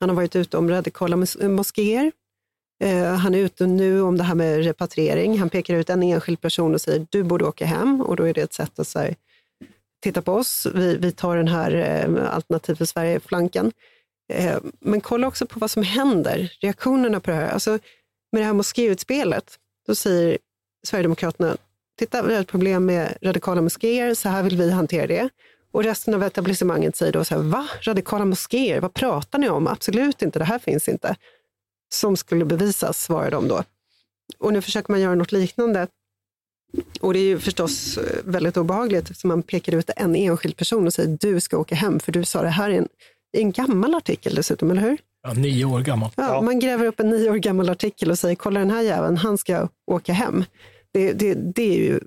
Han har varit ute om radikala mos- moskéer. Eh, han är ute nu om det här med repatriering. Han pekar ut en enskild person och säger du borde åka hem och då är det ett sätt att säga titta på oss, vi, vi tar den här eh, Alternativ för Sverige-flanken. Eh, men kolla också på vad som händer, reaktionerna på det här. Alltså, med det här moskéutspelet, då säger Sverigedemokraterna, titta vi har ett problem med radikala moskéer, så här vill vi hantera det. Och resten av etablissemanget säger då så här, va? Radikala moskéer, vad pratar ni om? Absolut inte, det här finns inte. Som skulle bevisas, svarar de då. Och nu försöker man göra något liknande. Och det är ju förstås eh, väldigt obehagligt eftersom man pekar ut en enskild person och säger du ska åka hem för du sa det här i en, i en gammal artikel dessutom, eller hur? Ja, nio år gammal. Ja, Ja. Man gräver upp en nio år gammal artikel och säger kolla den här jäveln, han ska åka hem. Det, det, det är ju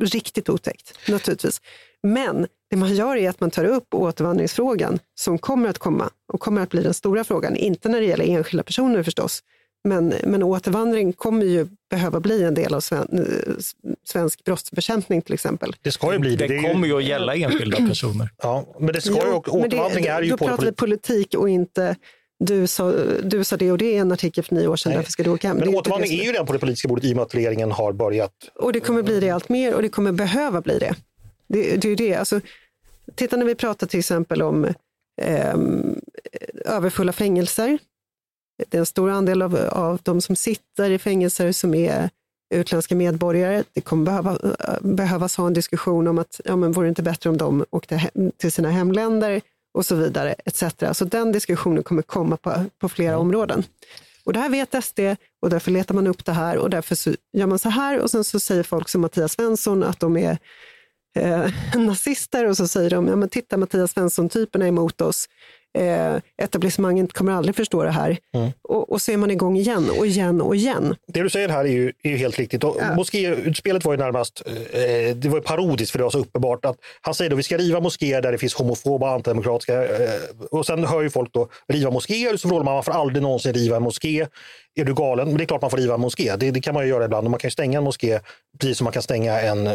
riktigt otäckt naturligtvis. Men det man gör är att man tar upp återvandringsfrågan som kommer att komma och kommer att bli den stora frågan. Inte när det gäller enskilda personer förstås, men, men återvandring kommer ju behöva bli en del av sven, svensk brottsbekämpning till exempel. Det ska ju bli det. Det ju, kommer ju att gälla enskilda personer. ja, men det ska ju, Jo, och men det- återvandring är ju Då pratar vi polit- politik och inte du sa, du sa det och det är en artikel för nio år sedan, Nej. därför ska du åka hem. Men återvandring är ju redan på det politiska bordet i och med att regeringen har börjat. Och det kommer bli det allt mer och det kommer behöva bli det. Det, det är ju det. Alltså, titta när vi pratar till exempel om eh, överfulla fängelser. Det är en stor andel av, av de som sitter i fängelser som är utländska medborgare. Det kommer behöva, behövas ha en diskussion om att ja, men vore det inte bättre om de åkte hem, till sina hemländer och så vidare. Etc. Så den diskussionen kommer komma på, på flera områden. Och det här vet SD och därför letar man upp det här och därför gör man så här och sen så säger folk som Mattias Svensson att de är eh, nazister och så säger de, ja men titta Mattias Svensson-typerna är emot oss. Eh, etablissemanget kommer aldrig förstå det här. Mm. Och, och så är man igång igen och igen och igen. Det du säger här är ju, är ju helt riktigt. Och ja. Moskéutspelet var ju närmast eh, det var ju parodiskt för det var så uppenbart att han säger att vi ska riva moskéer där det finns homofoba och antidemokratiska. Eh, och sen hör ju folk då riva moskéer så frågar man varför aldrig någonsin riva en moské är du galen? Men det är klart man får riva en moské. Det, det kan man ju göra ibland. Och man kan stänga en moské precis som man kan stänga en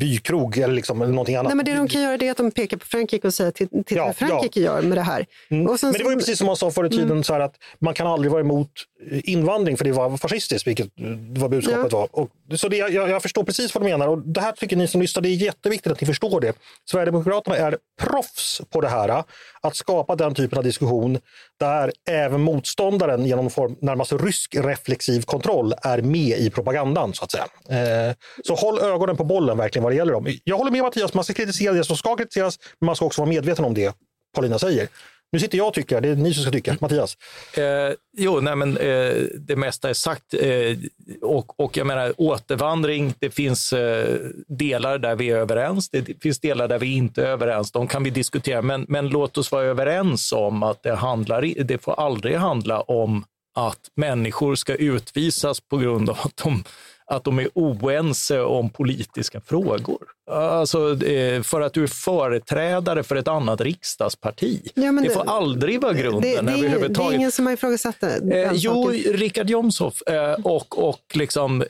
bykrog eller, liksom, eller någonting annat. Nej, men det de kan göra är att de pekar på Frankrike och säger titta ja, vad Frankrike ja. gör med det här. Mm. men det var ju precis som man sa förr i tiden, mm. så att man kan aldrig vara emot invandring för det var fascistiskt, vilket var budskapet ja. var. Och, så det, jag, jag, förstår precis vad du menar och det här tycker ni som lyssnar, det är jätteviktigt att ni förstår det. Sverigedemokraterna är proffs på det här, att skapa den typen av diskussion där även motståndaren genom form, närmast rysk reflexiv kontroll är med i propagandan. så att säga. Eh, så håll ögonen på bollen verkligen vad det gäller dem. Jag håller med Mattias, man ska kritisera det som ska kritiseras, men man ska också vara medveten om det Paulina säger. Nu sitter jag och tycker, det är ni som ska tycka. Mattias? Eh, jo, nej men eh, det mesta är sagt. Eh, och, och jag menar återvandring, det finns eh, delar där vi är överens. Det finns delar där vi inte är överens. De kan vi diskutera, men, men låt oss vara överens om att det, handlar, det får aldrig handla om att människor ska utvisas på grund av att de att de är oense om politiska frågor. Alltså, eh, för att du är företrädare för ett annat riksdagsparti. Ja, det, det, får aldrig vara grunden. Det, det, är, det är ingen som har ifrågasatt det. Eh, jo, Richard Jomshof. Eh, och, och liksom, eh,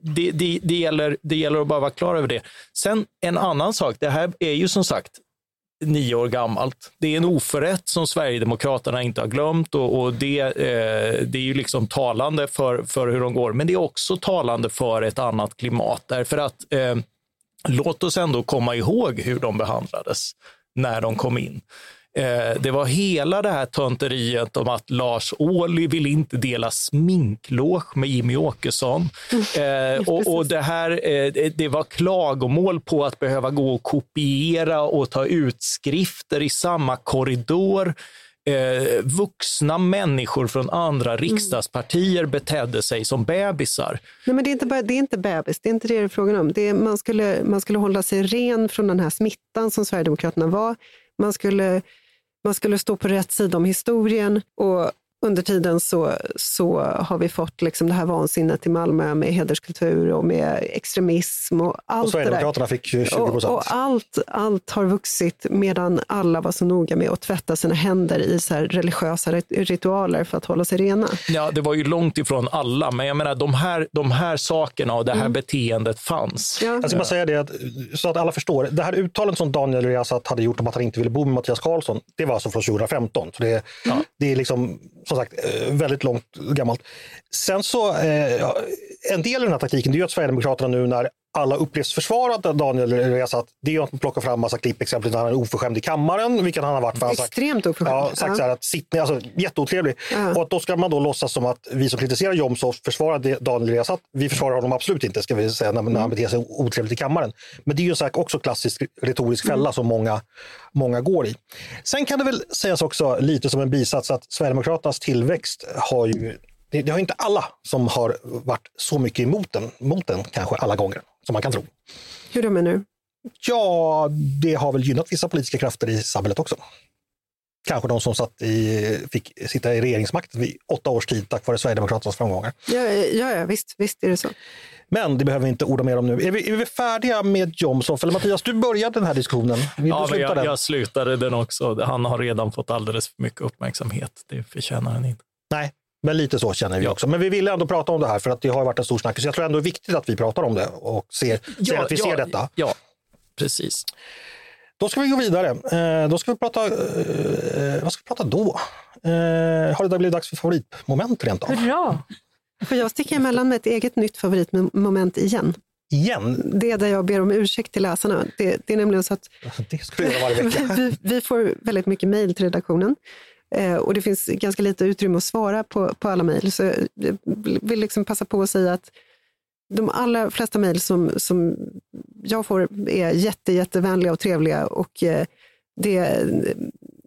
det, det, det, gäller, det gäller att bara vara klar över det. Sen en annan sak. Det här är ju som sagt nio år gammalt. Det är en oförrätt som Sverigedemokraterna inte har glömt och, och det, eh, det är ju liksom talande för, för hur de går. Men det är också talande för ett annat klimat. Därför att eh, låt oss ändå komma ihåg hur de behandlades när de kom in. Eh, det var hela det här tönteriet om att Lars Ohly vill inte dela sminkloge med Jimmy Åkesson. Eh, och, och, det, här, eh, det var klagomål på att behöva gå och kopiera och ta utskrifter i samma korridor. Eh, vuxna människor från andra mm. riksdagspartier betedde sig som bebisar. Nej, men det, är inte bara, det är inte bebis, det är inte det det är frågan om. Det är, man, skulle, man skulle hålla sig ren från den här smittan som Sverigedemokraterna var. Man skulle man skulle stå på rätt sida om historien och under tiden så, så har vi fått liksom det här vansinnet i Malmö med hederskultur och med extremism och allt och Sverigedemokraterna fick 20 procent. Och, och, allt, allt har vuxit medan alla var så noga med att tvätta sina händer i så religiösa ritualer för att hålla sig rena. Ja, det var ju långt ifrån alla, men jag menar de här, de här sakerna och det här mm. beteendet fanns. Ja. Jag ska bara säga det, att, så att alla förstår. Det här uttalandet som Daniel Riazat hade gjort om att han inte ville bo med Mattias Karlsson, det var alltså från 2015. Så det, mm. det är liksom som sagt eh, väldigt långt gammalt. Sen så, eh, en del i den här taktiken det är att Sverigedemokraterna nu när alla upplevs försvara Daniel Riazat, det är att plocka fram massa klipp, exempelvis när han är oförskämd i kammaren, vilket han har varit. För Extremt oförskämd. Ja, sagt uh. så här att sitt, alltså, jätteotrevlig. Uh. Och att då ska man då låtsas som att vi som kritiserar Jomshof försvarar Daniel Riazat. Vi försvarar honom absolut inte, ska vi säga, när, när han mm. beter sig otrevligt i kammaren. Men det är ju så också klassisk retorisk fälla mm. som många, många går i. Sen kan det väl sägas också lite som en bisats att Sverigedemokraternas tillväxt har ju det, det har inte alla som har varit så mycket emot den, mot den kanske alla gånger som man kan tro. Hur då menar du? Ja, det har väl gynnat vissa politiska krafter i samhället också. Kanske de som satt i, fick sitta i regeringsmakten vid åtta års tid tack vare Sverigedemokraternas framgångar. Ja, ja, ja visst, visst är det så. Men det behöver vi inte orda mer om nu. Är vi, är vi färdiga med Jomshof? Eller Mattias, du började den här diskussionen. Vill ja, men jag, jag, slutade den också. Han har redan fått alldeles för mycket uppmärksamhet. Det förtjänar han inte. Nej, men lite så känner vi ja. också. Men vi ville ändå prata om det här för att det har varit en stor snackis. Jag tror ändå det är viktigt att vi pratar om det och ser, ja, ser att vi ja, ser detta. Ja, precis. Då ska vi gå vidare. Eh, då ska vi prata, eh, vad ska vi prata då? Eh, har det blivit dags för favoritmoment rent av? Hurra! Får jag sticka emellan med ett eget nytt favoritmoment igen? Igen? Det är där jag ber om ursäkt till läsarna. Det, det är nämligen så att det skulle jag göra varje vecka. vi, vi får väldigt mycket mejl till redaktionen Eh, och det finns ganska lite utrymme att svara på, på alla mejl. Så jag vill liksom passa på att säga att de allra flesta mejl som, som jag får är jätte, jättevänliga och trevliga och eh, det,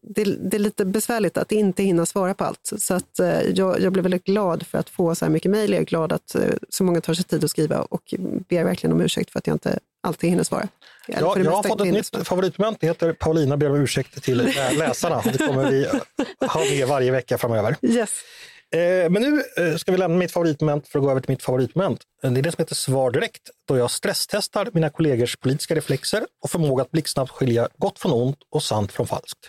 det, det är lite besvärligt att inte hinna svara på allt. Så att, eh, jag, jag blev väldigt glad för att få så här mycket mejl. Jag är glad att så många tar sig tid att skriva och ber verkligen om ursäkt för att jag inte alltid hinner svara. Ja, jag har fått ett nytt favoritmoment. Det heter Paulina ber om ursäkt till lä- läsarna. Det kommer vi ha med varje vecka framöver. Yes. Eh, Men nu eh, ska vi lämna mitt favoritmoment för att gå över till mitt favoritmoment. Eh, Det är det som heter Svar direkt, då jag stresstestar mina kollegors politiska reflexer och förmåga att blixtsnabbt skilja gott från ont och sant från falskt.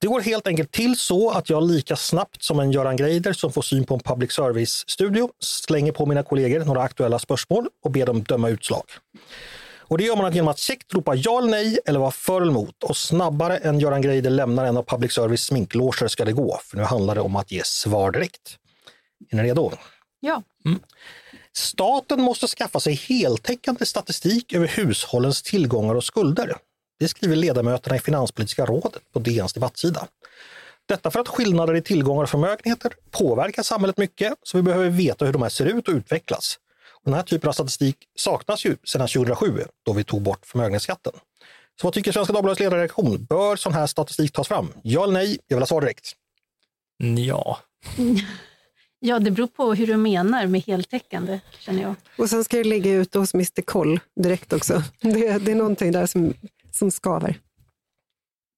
Det går helt enkelt till så att jag lika snabbt som en Göran Greider som får syn på en public service-studio slänger på mina kollegor några aktuella spörsmål och ber dem döma utslag. Och det gör man genom att käckt ropa ja eller nej eller vara för eller emot. Och snabbare än Göran Greider lämnar en av public service sminkloger ska det gå. För nu handlar det om att ge svar direkt. Är ni redo? Ja. Staten måste skaffa sig heltäckande statistik över hushållens tillgångar och skulder. Det skriver ledamöterna i Finanspolitiska rådet på DNs debattsida. Detta för att skillnader i tillgångar och förmögenheter påverkar samhället mycket, så vi behöver veta hur de här ser ut och utvecklas. Den här typen av statistik saknas ju sedan 2007, då vi tog bort förmögenhetsskatten. Så vad tycker Svenska Dagbladets ledarredaktion? Bör sån här statistik tas fram? Ja eller nej? Jag vill ha svar direkt. Ja, ja, det beror på hur du menar med heltäckande, känner jag. Och sen ska det ligga ute hos Mr Koll direkt också. Det, det är någonting där som, som skaver.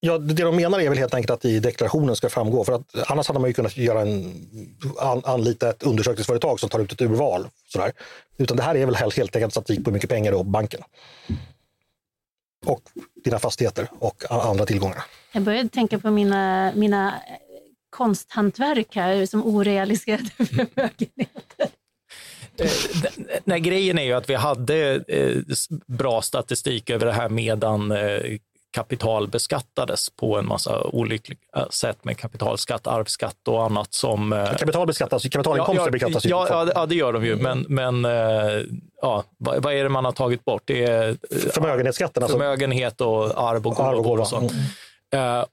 Ja, det de menar är väl helt enkelt att i deklarationen ska framgå. För att annars hade man ju kunnat göra en, an, anlita ett undersökningsföretag som tar ut ett urval. Sådär. Utan det här är väl helt helt enkelt statistik på hur mycket pengar du har på banken. Och dina fastigheter och andra tillgångar. Jag började tänka på mina, mina eh, konsthantverk här som orealiserade förmögenheter. Eh, Nej, grejen är ju att vi hade eh, bra statistik över det här medan kapital beskattades på en massa olyckliga sätt med kapitalskatt, arvsskatt och annat som... eh, Kapital beskattas, kapitalinkomster ja, beskattas ju. ja, ja, det- ja, det gör de ju, men, men eh, ja, vad, vad är det man har tagit bort? Det är Förmögenhetsskatten. Alltså, förmögenhet och arv och Arv och gåvor gåva. och sånt.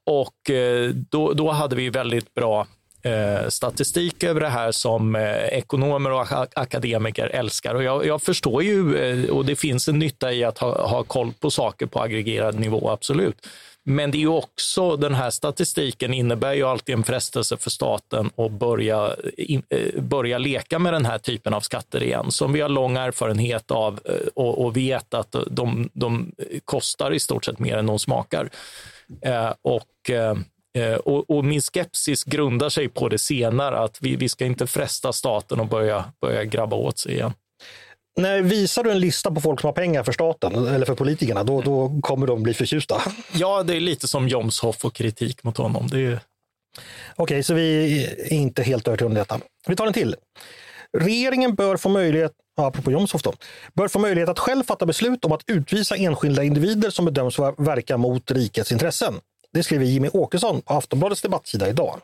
Och då, då hade vi väldigt bra eh, statistik över det här som eh, ekonomer och ak- akademiker älskar. Och jag, jag förstår ju, eh, och det finns en nytta i att ha, ha koll på saker på aggregerad nivå, absolut. Men det är ju också, den här statistiken innebär ju alltid en frestelse för staten att börja, in, eh, börja leka med den här typen av skatter igen, som vi har lång erfarenhet av eh, och, och vet att de, de kostar i stort sett mer än de smakar. Eh, och, eh, och, och min skepsis grundar sig på det senare, att vi, vi ska inte fresta staten och börja, börja grabba åt sig igen. när visar du en lista på folk som har pengar för staten eller för politikerna, då, då kommer de bli förtjusta. Ja, det är lite som Jomshoff och kritik mot honom. Det är, Okej, så vi är inte helt övertygade om detta. Vi tar en till. Regeringen bör få möjlighet, apropå Jomshof då, bör få möjlighet att själv fatta beslut om att utvisa enskilda individer som bedöms verka mot rikets intressen. Det skriver Jimmy Åkesson på Aftonbladets debattsida idag.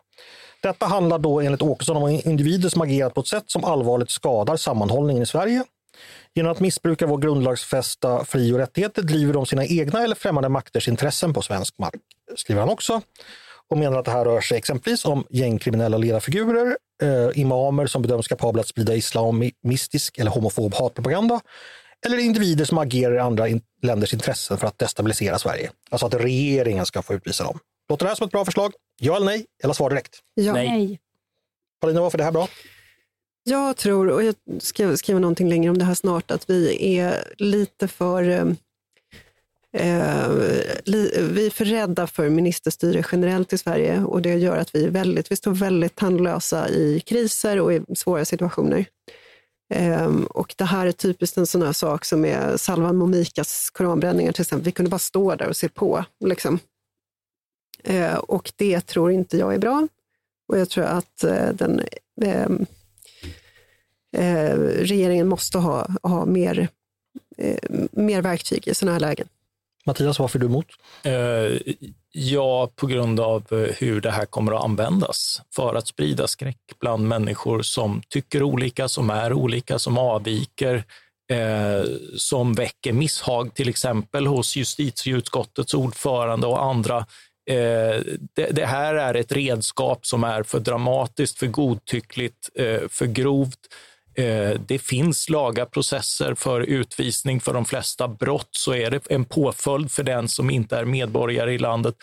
Detta handlar då enligt Åkesson om individer som agerat på ett sätt som allvarligt skadar sammanhållningen i Sverige. Genom att missbruka vår grundlagsfästa fri och rättigheter driver de sina egna eller främmande makters intressen på svensk mark, skriver han också och menar att det här rör sig exempelvis om gängkriminella ledarfigurer, eh, imamer som bedöms kapabla att sprida islamistisk eller homofob hatpropaganda eller individer som agerar i andra in- länders intressen för att destabilisera Sverige. Alltså att regeringen ska få utvisa dem. Låter det här som ett bra förslag? Ja eller nej? Eller svar direkt. Ja. Nej. Paulina, varför är det här bra? Jag tror, och jag ska skriva någonting längre om det här snart, att vi är lite för eh, eh, li, vi är för rädda för ministerstyre generellt i Sverige och det gör att vi, är väldigt, vi står väldigt tandlösa i kriser och i svåra situationer. Um, och det här är typiskt en sån här sak som är Salvan Momikas koranbränningar till exempel. Vi kunde bara stå där och se på. Liksom. Uh, och det tror inte jag är bra. Och jag tror att uh, den ehm, uh, regeringen måste ha, ha mer, eh, mer verktyg i sådana här lägen. Mattias, varför är du emot? Eh, ja, på grund av eh, hur det här kommer att användas för att sprida skräck bland människor som tycker olika, som är olika, som avviker eh, som väcker misshag, till exempel hos justitieutskottets ordförande och andra. Eh, det, det, här är ett redskap som är för dramatiskt, för godtyckligt, eh, för grovt. Eh, det finns laga processer för utvisning. För de flesta brott så är det en påföljd för den som inte är medborgare i landet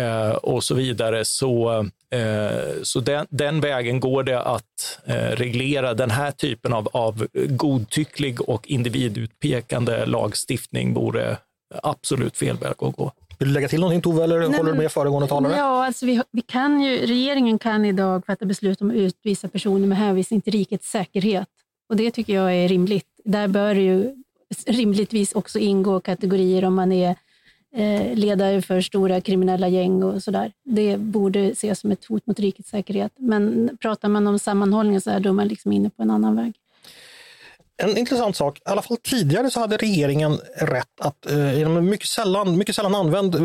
eh, och så vidare. Så, eh, så den, den, vägen går det att reglera den här typen av, av godtycklig och individutpekande lagstiftning vore absolut fel väg att gå. Vill du lägga till någonting Tove, eller Nej, håller du med föregående talare? Ja, alltså vi, vi kan ju, regeringen kan idag fatta beslut om att utvisa personer med hänvisning till rikets säkerhet. Och Det tycker jag är rimligt. Där bör det ju rimligtvis också ingå kategorier om man är eh, ledare för stora kriminella gäng och sådär. Det borde ses som ett hot mot rikets säkerhet. Men pratar man om sammanhållning så är då man liksom inne på en annan väg. En intressant sak, i alla fall tidigare så hade regeringen rätt att, eh, genom en mycket sällan, mycket sällan använd eh,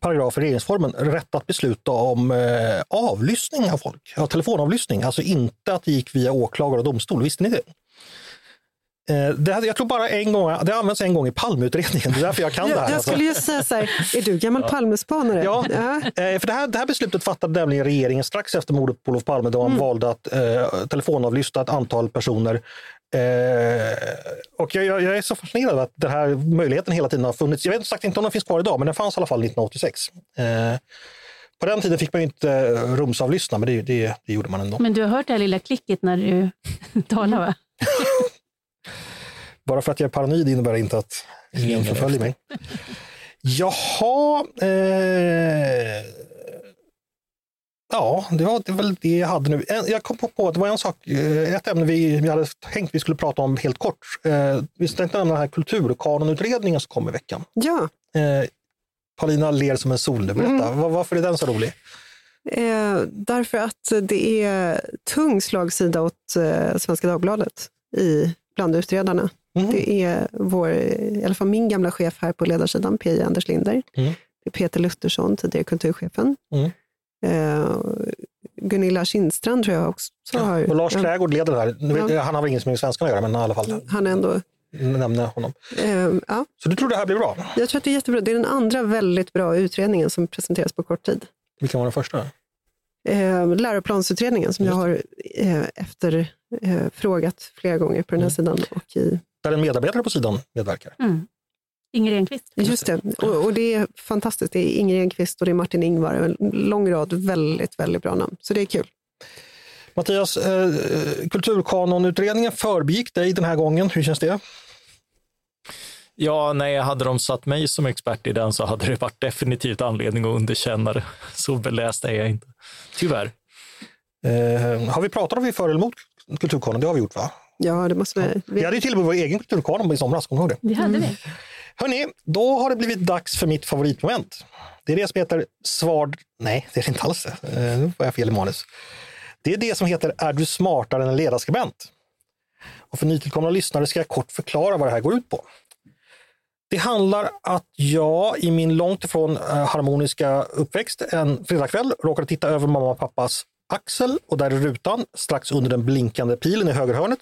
paragraf i regeringsformen, rätt att besluta om eh, avlyssning av folk, ja, telefonavlyssning, alltså inte att det gick via åklagare och domstol. Visste ni det? Det, jag tror bara en gång, det används en gång i Palmeutredningen, det är därför jag kan jag, det här. Jag skulle just säga så här, är du gammal ja. Palmespanare? Ja, ja. För det här, det här beslutet fattade nämligen regeringen strax efter mordet på Olof Palme då man mm. valde att eh, telefonavlyssna ett antal personer Eh, och jag, jag, är så fascinerad av att den här möjligheten hela tiden har funnits. Jag vet sagt inte om den finns kvar idag, men den fanns i alla fall 1986. Eh, på den tiden fick man inte rumsavlyssna, men det, det, det, gjorde man ändå. Men du har hört det här lilla klicket när du talar, va? Bara för att jag är paranoid innebär det inte att ingen förföljer mig. Jaha, eh, Ja, det var det väl det jag hade nu. Jag kom på att det var en sak, eh, ett ämne vi, vi hade tänkt vi skulle prata om helt kort. Eh, vi tänkte nämna den här kulturkanonutredningen som kom i veckan. Ja. Eh, Paulina ler som en sol. Berätta, mm. varför är den så rolig? Eh, därför att det är tung slagsida åt eh, Svenska Dagbladet i, bland utredarna. Mm. Det är vår, i alla fall min gamla chef här på ledarsidan, PJ Anders Linder. Mm. Det är Peter Luthersson, tidigare kulturchefen. Mm. Eh, Gunilla Kindstrand tror jag också har. och Lars Trägård leder det här. Ja. Han har väl inget med svenskan att göra, men i alla fall. Han är ändå nämna honom. Eh, ja. Så du tror det här blir bra? Jag tror att det är jättebra. Det är den andra väldigt bra utredningen som presenteras på kort tid. Vilken var den första? Eh, läroplansutredningen som Just. jag har eh, efterfrågat eh, flera gånger på den här mm. sidan. Och i... Där en medarbetare på sidan medverkar. Mm. Inger Enqvist. Just det, och, och, det är fantastiskt. Det är Inger Enqvist och det är Martin Ingvar. En lång rad väldigt, väldigt bra namn. Så det är kul. Mattias, eh, kulturkanonutredningen förbigick dig den här gången. Hur känns det? Ja, nej, hade de satt mig som expert i den så hade det varit definitivt anledning att underkänna det. Så beläst är jag inte, tyvärr. Eh, har vi pratat om vi för eller emot kulturkanon? Det har vi gjort va? Ja, det måste vi. Vi hade ju till och med vår egen kulturkanon i somras, kommer du ihåg det? Det hade vi. Hörni, då har det blivit dags för mitt favoritmoment. Det är det som heter svar... Nej, det är det inte alls det. Nu får jag fel i manus. Det är det som heter Är du smartare än en ledarskribent? Och för nytillkomna lyssnare ska jag kort förklara vad det här går ut på. Det handlar att jag i min långt ifrån eh, harmoniska uppväxt en fredagkväll råkade titta över mamma och pappas axel och där i rutan, strax under den blinkande pilen i högerhörnet,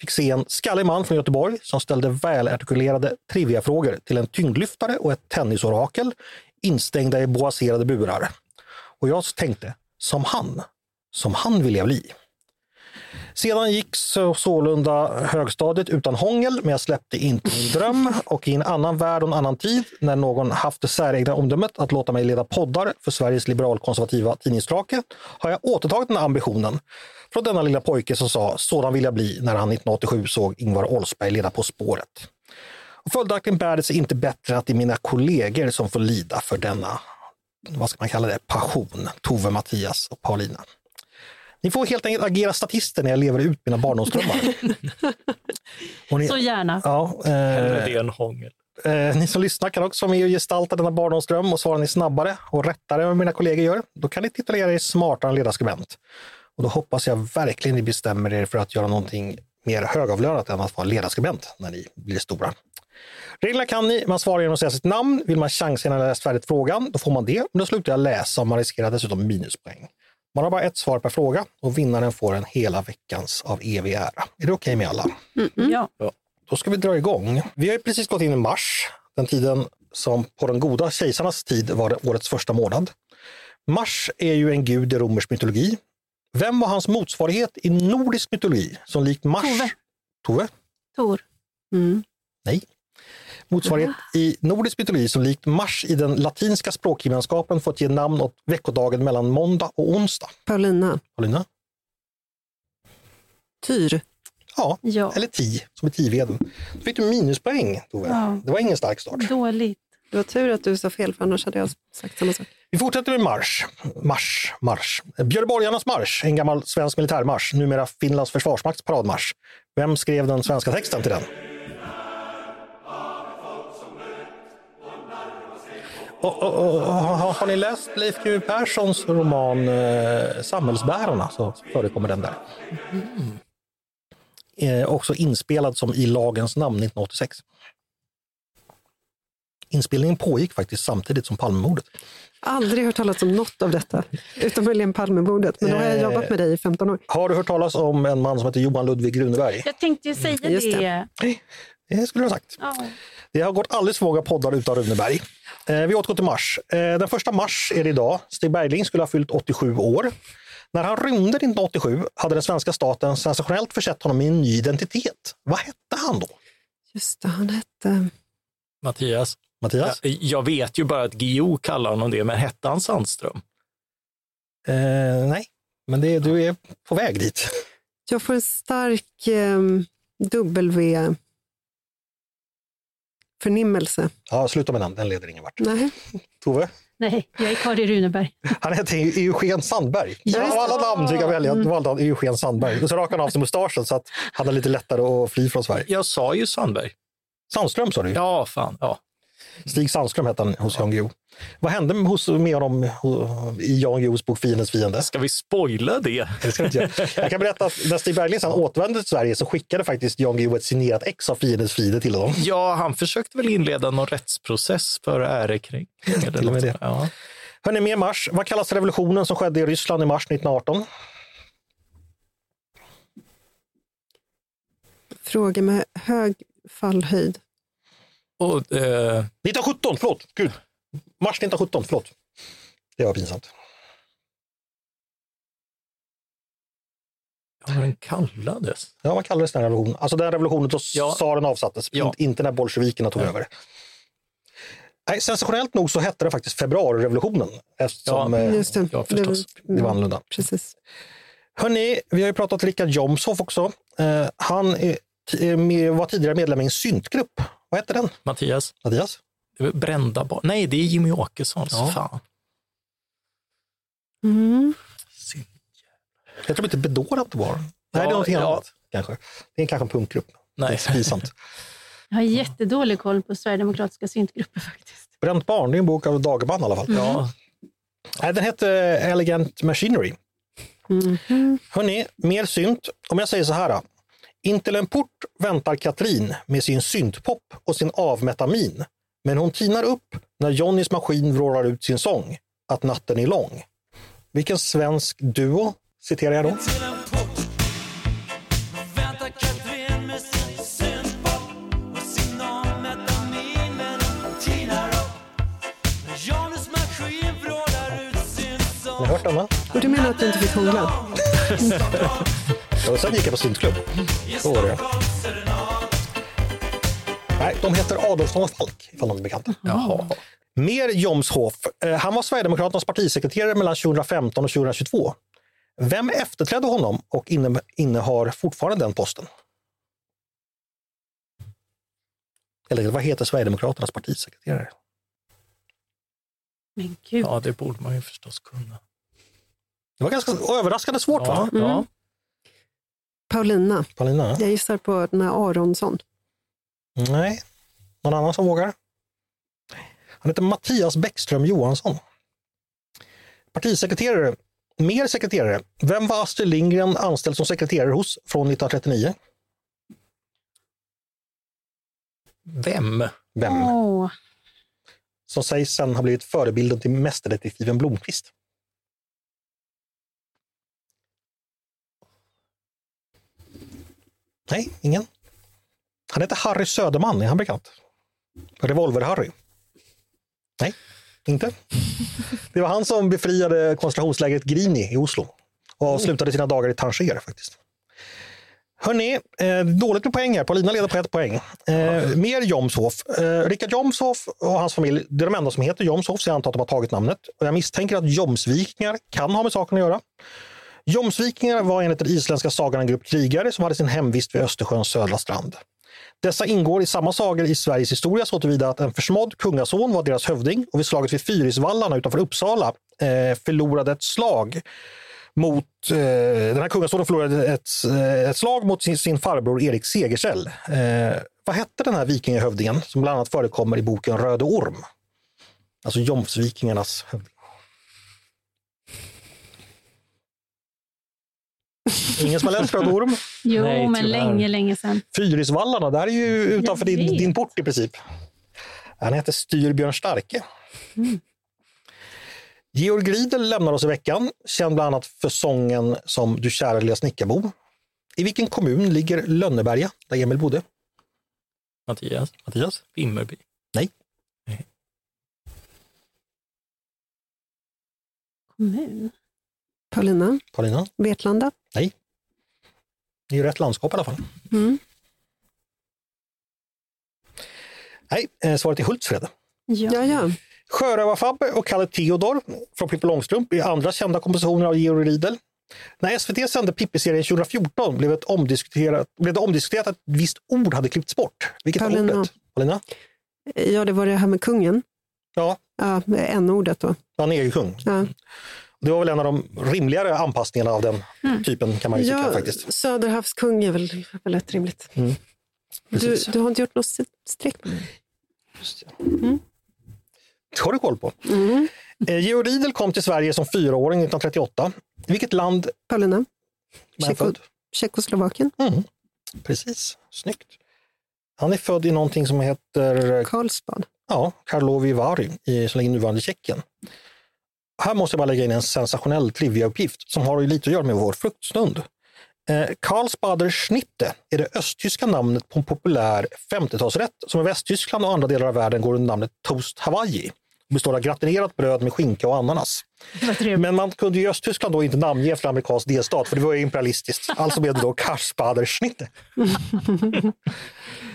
fick se en skallig man från Göteborg som ställde välartikulerade triviafrågor till en tyngdlyftare och ett tennisorakel instängda i boaserade burar. Och jag tänkte, som han, som han vill jag bli. Sedan gick så, sålunda högstadiet utan hångel, men jag släppte inte min dröm och i en annan värld och en annan tid, när någon haft det säregna omdömet att låta mig leda poddar för Sveriges liberalkonservativa tidningsdrake, har jag återtagit den ambitionen från denna lilla pojke som sa sådan vill jag bli när han 1987 såg Ingvar Oldsberg leda På spåret. Och följaktligen bär det sig inte bättre att det är mina kollegor som får lida för denna, vad ska man kalla det, passion, Tove, Mattias och Paulina. Ni får helt enkelt agera statister när jag lever ut mina barndomsdrömmar. ni, Så gärna. Ja, eh, det än hångel. Eh, ni som lyssnar kan också vara med och gestalta denna barndomsdröm och svarar ni snabbare och rättare än vad mina kollegor gör, då kan ni titulera er smartare än ledarskribent. Och då hoppas jag verkligen ni bestämmer er för att göra någonting mer högavlönat än att vara ledarskribent när ni blir stora. Reglerna kan ni. Man svarar genom att säga sitt namn. Vill man chansa innan jag läst färdigt frågan, då får man det. Men då slutar jag läsa och man riskerar dessutom minuspoäng. Man har bara ett svar per fråga och vinnaren får en hela veckans av evig ära. Är det okej okay med alla? Mm, ja. då ska vi dra igång. Vi har ju precis gått in i mars, den tiden som på den goda kejsarnas tid var det årets första månad. Mars är ju en gud i romersk mytologi. Vem var hans motsvarighet i nordisk mytologi som likt Mars? Tove. Tove? Tor. Mm. Nej. Motsvarighet i nordisk mytologi som likt Mars i den latinska språkgemenskapen fått ge namn åt veckodagen mellan måndag och onsdag. Paulina. Paulina? Tyr. Ja, Ja, eller ti, som i Tiveden. Då fick du minuspoäng, Tove. Ja. Det var ingen stark start. dåligt. Det var tur att du sa fel, för annars hade jag sagt samma sak. Vi fortsätter med marsch. Marsch, marsch. Björborgarnas marsch, en gammal svensk militärmarsch, numera Finlands försvarsmakts paradmarsch. Vem skrev den svenska texten till den? Och, och, och, har, har ni läst Leif GW Perssons roman eh, Samhällsbärarna så förekommer den där. Eh, också inspelad som I lagens namn 1986. Inspelningen pågick faktiskt samtidigt som Palmemordet. Aldrig hört talas om något av detta, utom möjligen Palmemordet. Men då har jag Eh. jobbat med dig i 15 år. Har du hört talas om en man som heter Johan Ludvig Runeberg? Jag tänkte ju säga Just det. Det. Skulle du ha sagt. Ja. Det har gått alldeles för många poddar utan Runeberg. Eh, vi återgår till mars. Eh, den första mars är det idag. Stig Bergling skulle ha fyllt 87 år. När han rymde 1987 hade den svenska staten sensationellt försett honom med en ny identitet. Vad hette han då? Just det, han hette... Mattias, Mattias? jag, jag vet ju bara att Gio kallar honom det, men hette han Sandström? Eh, nej, men det, du är på väg dit. Jag får en stark eh, W-förnimmelse. Ja, sluta med den, den leder ingen vart. Nej. Tove? Nej, jag är Kari Runeberg. Han hette Eugen Sandberg. Just Av alla namn fick jag välja, då valde han Eugen Sandberg. Och så rakade han av sig mustaschen så att han hade lite lättare att fly från Sverige. Jag sa ju Sandberg. Sandström sa du. Ja, fan. Ja. Stig Sandström hette han hos Jan Guillou. Vad hände med, hos, med honom ho- i Jan Guillous bok Fiendens fiende? Ska vi spoila det? Det ska vi inte göra. Jag kan berätta att när Stig Bergling sen återvände till Sverige så skickade faktiskt Jan Guillou ett signerat ex av Fiendens fiende till honom. Ja, han försökte väl inleda någon rättsprocess för ärekränkning. eller Till och med det. Ja. Hörrni, mars. Vad kallas revolutionen som skedde i Ryssland i mars 1918? Fråga med hög fallhöjd. Och, eh, 1917, förlåt! Gud. Mars 1917, förlåt. Det var pinsamt. vad den kallades? Ja, vad kallades den revolutionen? Alltså den revolutionen då Ja. tsaren avsattes, Ja. inte- inte när bolsjevikerna tog Nej. över. Nej, sensationellt nog så hette den faktiskt februarirevolutionen. Eftersom Ja. eh, Just det. ja, förstås. det var annorlunda. Precis. Hörrni, vi har ju pratat Richard Jomshof också. Eh, han är, t- är med, var tidigare medlem i en syntgrupp. Vad hette den? Mattias? Mattias? Brända barn. Nej, det är Jimmy Åkessons. Ja. Fan. Mm. Synd. Jag tror inte Bedorant det var. Nej, det är någonting ja. annat. Kanske. Det är kanske en punkgrupp. Nej. Det är pinsamt. Jag har jättedålig koll på sverigedemokratiska syntgrupper faktiskt. Bränt barn, det är en bok av Dagerman i alla fall. Ja, Nej, den hette Elegant Machinery. Mhm. Hörni, mer synt. Om jag säger så här. Intill en port väntar Katrin med sin syntpop och sin avmetamin. Men hon tinar upp när Johnnys maskin vrålar ut sin sång, att natten är lång. Vilken svensk duo citerar jag då? Har ni hört den? va? Och du menar att du inte fick hångla? Och sen gick jag på syntklubb. Så var det. Nej, de heter Adolfsson och Falk, ifall de är bekanta. Jaha. Mer Jomshof. Eh, Han var Sverigedemokraternas partisekreterare mellan 2015 och 2022. Vem efterträdde honom och inne, innehar fortfarande den posten? Eller vad heter Sverigedemokraternas partisekreterare? Men gud. ja, det borde man ju förstås kunna. Det var ganska överraskande svårt va? Ja, ja. Paulina. Paulina? Jag gissar på den här Aronsson. Nej. Någon annan som vågar? Han heter Mattias Bäckström Johansson. Partisekreterare. Mer sekreterare. Vem var Astrid Lindgren anställd som sekreterare hos från 1939? Vem? Vem? Åh, Som sägs sen ha blivit förebilden till mästerdetektiven Blomqvist. Nej, ingen. Han heter Harry Söderman, är han bekant? Revolver-Harry? Nej, inte. Det var han som befriade koncentrationslägret Grini i Oslo och avslutade sina dagar i Tanger faktiskt. Hörni, eh, dåligt med poäng här. Paulina leder på ett poäng. Eh, mer Jomshof. Eh, Richard Jomshof och hans familj, det är de enda som heter Jomshof, så jag antar att de har tagit namnet. Och jag misstänker att Jomsvikingar kan ha med saken att göra. Jomsvikingar var enligt den isländska sagan en grupp krigare som hade sin hemvist vid Östersjöns södra strand. Dessa ingår i samma sagor i Sveriges historia så tillvida att en försmådd kungason var deras hövding och vid slaget vid Fyrisvallarna utanför Uppsala eh, förlorade ett slag mot, eh, den här kungasonen förlorade ett, eh, ett slag mot sin, sin farbror Erik Segersäll. Eh, vad hette den här vikingahövdingen som bland annat förekommer i boken Röde Orm? Alltså Jomsvikingarnas hövding. Ingen som har läst Röde Orm? Jo, Nej, men länge, länge sedan. Fyrisvallarna, där är ju utanför din, din port i princip. Han heter Styrbjörn Starke. Georg Riedel lämnar oss i veckan, känd bland annat för sången som Du kära lilla snickarbo. I vilken kommun ligger Lönneberga, där Emil bodde? Mattias, Mattias? Vimmerby. Nej. Kommun. Paulina, Paulina? Vetlanda. Nej. Det är ju rätt landskap i alla fall. Mm. Nej, eh, svaret är Hultsfred. Ja. Ja, ja. Sjörövar-Fabbe och Kalle Theodor från Pippi Långstrump är andra kända kompositioner av Georg Riedel. När SVT sände Pippi-serien 2014 blev, ett omdiskuterat, blev det omdiskuterat att ett visst ord hade klippts bort. Vilket var ordet? Paulina? ja, det var det här med kungen. Ja, Ja, n-ordet då. han är ju kung. Ja. Det var väl en av de rimligare anpassningarna av den typen kan man ju tycka Ja, faktiskt. Söderhavskung är väl, väl rätt rimligt. Du, Precis. du har inte gjort något streck på mig? Det har du koll på. Mm. Eh, Georg Riedel kom till Sverige som fyraåring 1938. I vilket land Paulina, född? Tjeckoslovakien, Precis, snyggt. Han är född i någonting som heter Karlsbad. ja, Karlovy Vary i så länge nuvarande Tjeckien. Här måste jag bara lägga in en sensationell triviauppgift som har lite att göra med vår fruktstund. Eh, Karlsbader Schnitte är det östtyska namnet på en populär 50-talsrätt som i Västtyskland och andra delar av världen går under namnet Toast Hawaii. Det består av gratinerat bröd med skinka och ananas. Men man kunde i Östtyskland då inte namnge efter amerikansk delstat för det var ju imperialistiskt. Alltså blev det då Karlsbader Schnitte.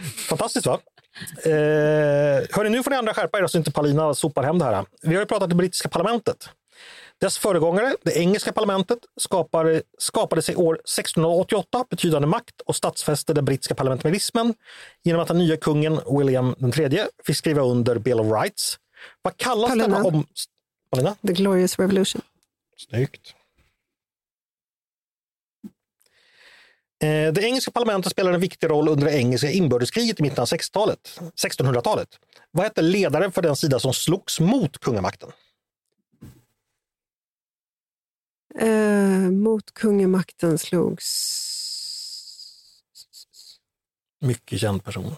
Fantastiskt va? Eh, hörni, nu får ni andra skärpa er så inte Paulina sopar hem det här. Vi har ju pratat om det brittiska parlamentet. Dess föregångare, det engelska parlamentet, skapade, skapade sig år 1688 betydande makt och statsfäste den brittiska parlamentarismen genom att den nya kungen William III fick skriva under Bill of Rights. Vad kallas Paulina. denna om... Paulina? The Glorious Revolution. Snyggt. Det engelska parlamentet spelade en viktig roll under det engelska inbördeskriget i mitten av 1600-talet. 1600-talet. Vad hette ledaren för den sida som slogs mot kungamakten? Eh, mot kungamakten slogs... Mycket känd person.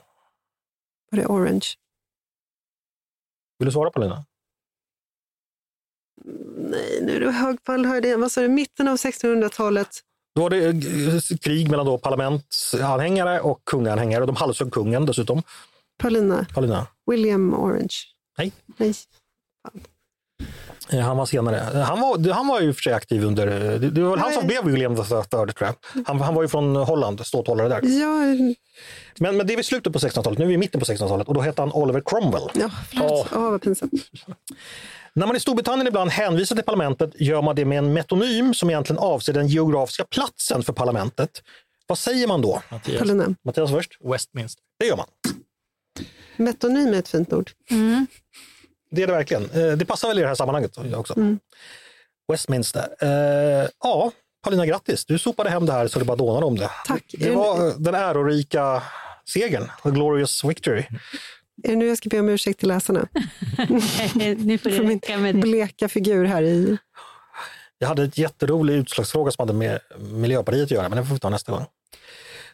Var det Orange? Vill du svara Paulina? Nej, nu är det högfall. Hör det. Vad sa du? Mitten av 1600-talet? Då var det eh, krig mellan då parlamentsanhängare och kungaanhängare. De halshögg kungen dessutom. Paulina, Paulina? William Orange. Nej. Nej. Eh, Han var senare. Han var, han var ju för sig aktiv under... Det, det var väl han Nej. som blev William III tror jag. Han, han var ju från Holland, ståthållare där. Ja, Men, men det är vid slutet på 1600-talet, nu är vi i mitten på 1600-talet och då hette han Oliver Cromwell. ja förlåt. Åh, vad pinsamt. När man i Storbritannien ibland hänvisar till parlamentet gör man det med en metonym som egentligen avser den geografiska platsen för parlamentet. Vad säger man då? Mattias. Paulina. Mattias först. Westminster. Det gör man. Metonym är ett fint ord. Det är det verkligen. Eh, Det passar väl i det här sammanhanget också. Westminster. Eh, ja, Paulina, grattis. Du sopade hem det här så det bara dånade om det. Tack. Det var eh, den ärorika segern, the glorious victory. Är det nu jag ska be om ursäkt till läsarna? nu får det För min räcka med det. bleka figur här i... Jag hade ett jätterolig utslagsfråga som hade med Miljöpartiet att göra, men det får vi ta nästa gång.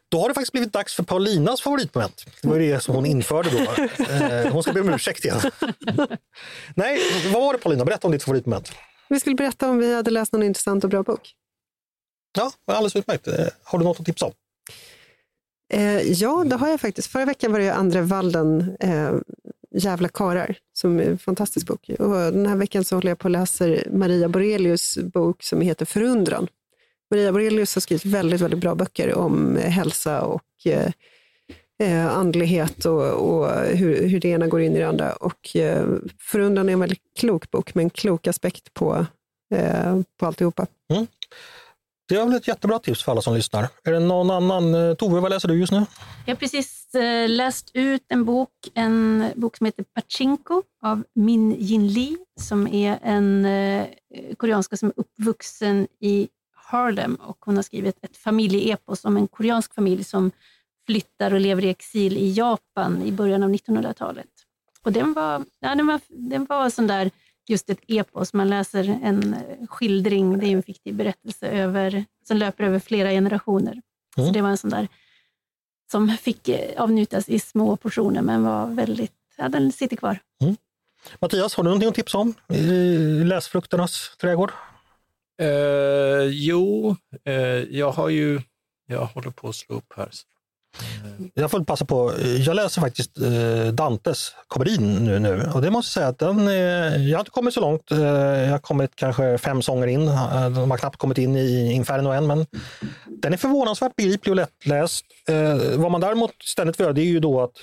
Då har det faktiskt blivit dags för Paulinas favoritmoment. Det var ju det som hon införde då. Eh, Hon ska be om ursäkt igen. Nej, vad var det Paulina? Berätta om ditt favoritmoment. Vi skulle berätta om vi hade läst någon intressant och bra bok. Ja, alldeles utmärkt. Eh, Har du något att tipsa om? Eh, ja, det har jag faktiskt. Förra veckan var det ju Andre Walden, eh, Jävla karar, som är en fantastisk bok. Och den här veckan så håller jag på och läser Maria Borelius bok som heter Förundran. Maria Borelius har skrivit väldigt, väldigt bra böcker om eh, hälsa och eh, eh, andlighet och, och hur, hur det ena går in i det andra. Och eh, Förundran är en väldigt klok bok med en klok aspekt på, eh, på alltihopa. Mm. Det är väl ett jättebra tips för alla som lyssnar. Är det någon annan? Eh, Tove, vad läser du just nu? Jag har precis eh, läst ut en bok, en bok som heter Pachinko av Min Jin Lee, som är en eh, koreanska som är uppvuxen i Harlem och hon har skrivit ett familjeepos om en koreansk familj som flyttar och lever i exil i Japan i början av 1900-talet. Och den var, ja, den var, den var sån där, just ett epos, man läser en skildring, det är en fiktiv berättelse över, som löper över flera generationer. Så Mm. det var en sån där som fick eh, avnjutas i små portioner men var väldigt, ja, den sitter kvar. Mattias, har du någonting att tipsa om i läsfrukternas trädgård? Eh, jo, eh, jag har ju, jag håller på att slå upp här. Jag får passa på, jag läser faktiskt eh, Dantes komedin nu, nu och det måste jag säga att den, är- jag har inte kommit så långt. Eh, jag har kommit kanske fem sånger in, de har knappt kommit in i Inferno än, men den är förvånansvärt begriplig och lättläst. Vad man däremot ständigt får göra det är ju då att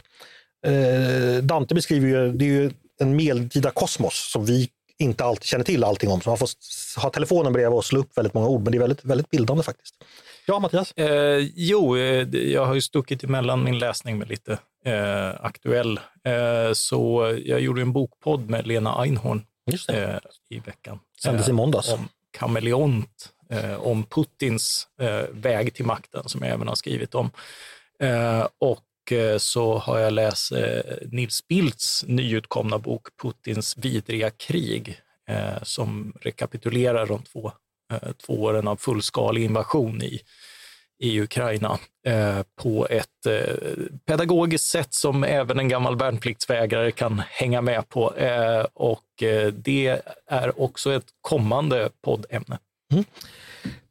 Dante beskriver ju, det är ju en medeltida kosmos som vi inte alltid känner till allting om. Så man får ha telefonen bredvid och slå upp väldigt många ord, men det är väldigt, väldigt bildande faktiskt. Ja, Mattias? Eh, jo, eh, jag har ju stuckit emellan min läsning med lite eh, aktuell. Eh, så jag gjorde en bokpodd med Lena Einhorn eh, i veckan. Sändes i Eh, måndags. Om kameleont, om Putins väg till makten som jag även har skrivit om. Och så har jag läst Nils Bildts nyutkomna bok Putins vidriga krig som rekapitulerar de två, Eh, två åren av fullskalig invasion i, i Ukraina eh, på ett eh, pedagogiskt sätt som även en gammal värnpliktsvägrare kan hänga med på. Eh, och eh, det är också ett kommande poddämne. Mm.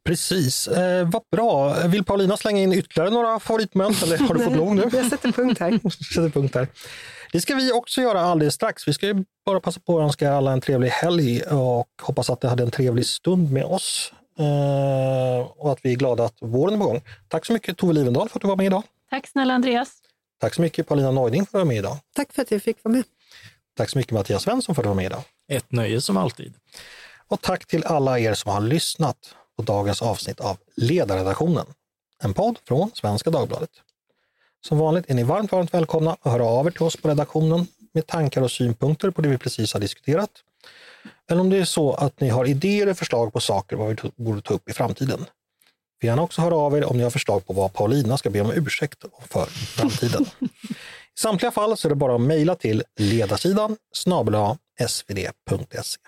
Precis, eh, vad bra. Vill Paulina slänga in ytterligare några favoritmoment eller har du fått nog nu? Jag sätter punkt här. Sätter punkt här. Det ska vi också göra alldeles strax. Vi ska ju bara passa på att önska alla en trevlig helg och hoppas att ni hade en trevlig stund med oss. Eh, och att vi är glada att våren är på gång. Tack så mycket Tove Livendal för att du var med idag. Tack snälla Andreas. Tack så mycket Paulina Neuding för att du var med idag. Tack för att jag fick vara med. Tack så mycket Mattias Svensson för att du var med idag. Ett nöje som alltid. Och tack till alla er som har lyssnat på dagens avsnitt av Ledarredaktionen, en podd från Svenska Dagbladet. Som vanligt är ni varmt, varmt välkomna att höra av er till oss på redaktionen med tankar och synpunkter på det vi precis har diskuterat. Eller om det är så att ni har idéer och förslag på saker vad vi borde ta upp i framtiden. Får gärna också höra av er om ni har förslag på vad Paulina ska be om ursäkt för i framtiden. I samtliga fall så är det bara att mejla till ledarsidan snabel svd.se.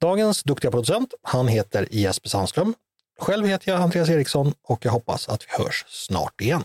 Dagens duktiga producent, han heter Jesper Sandström. Själv heter jag Andreas Eriksson och jag hoppas att vi hörs snart igen.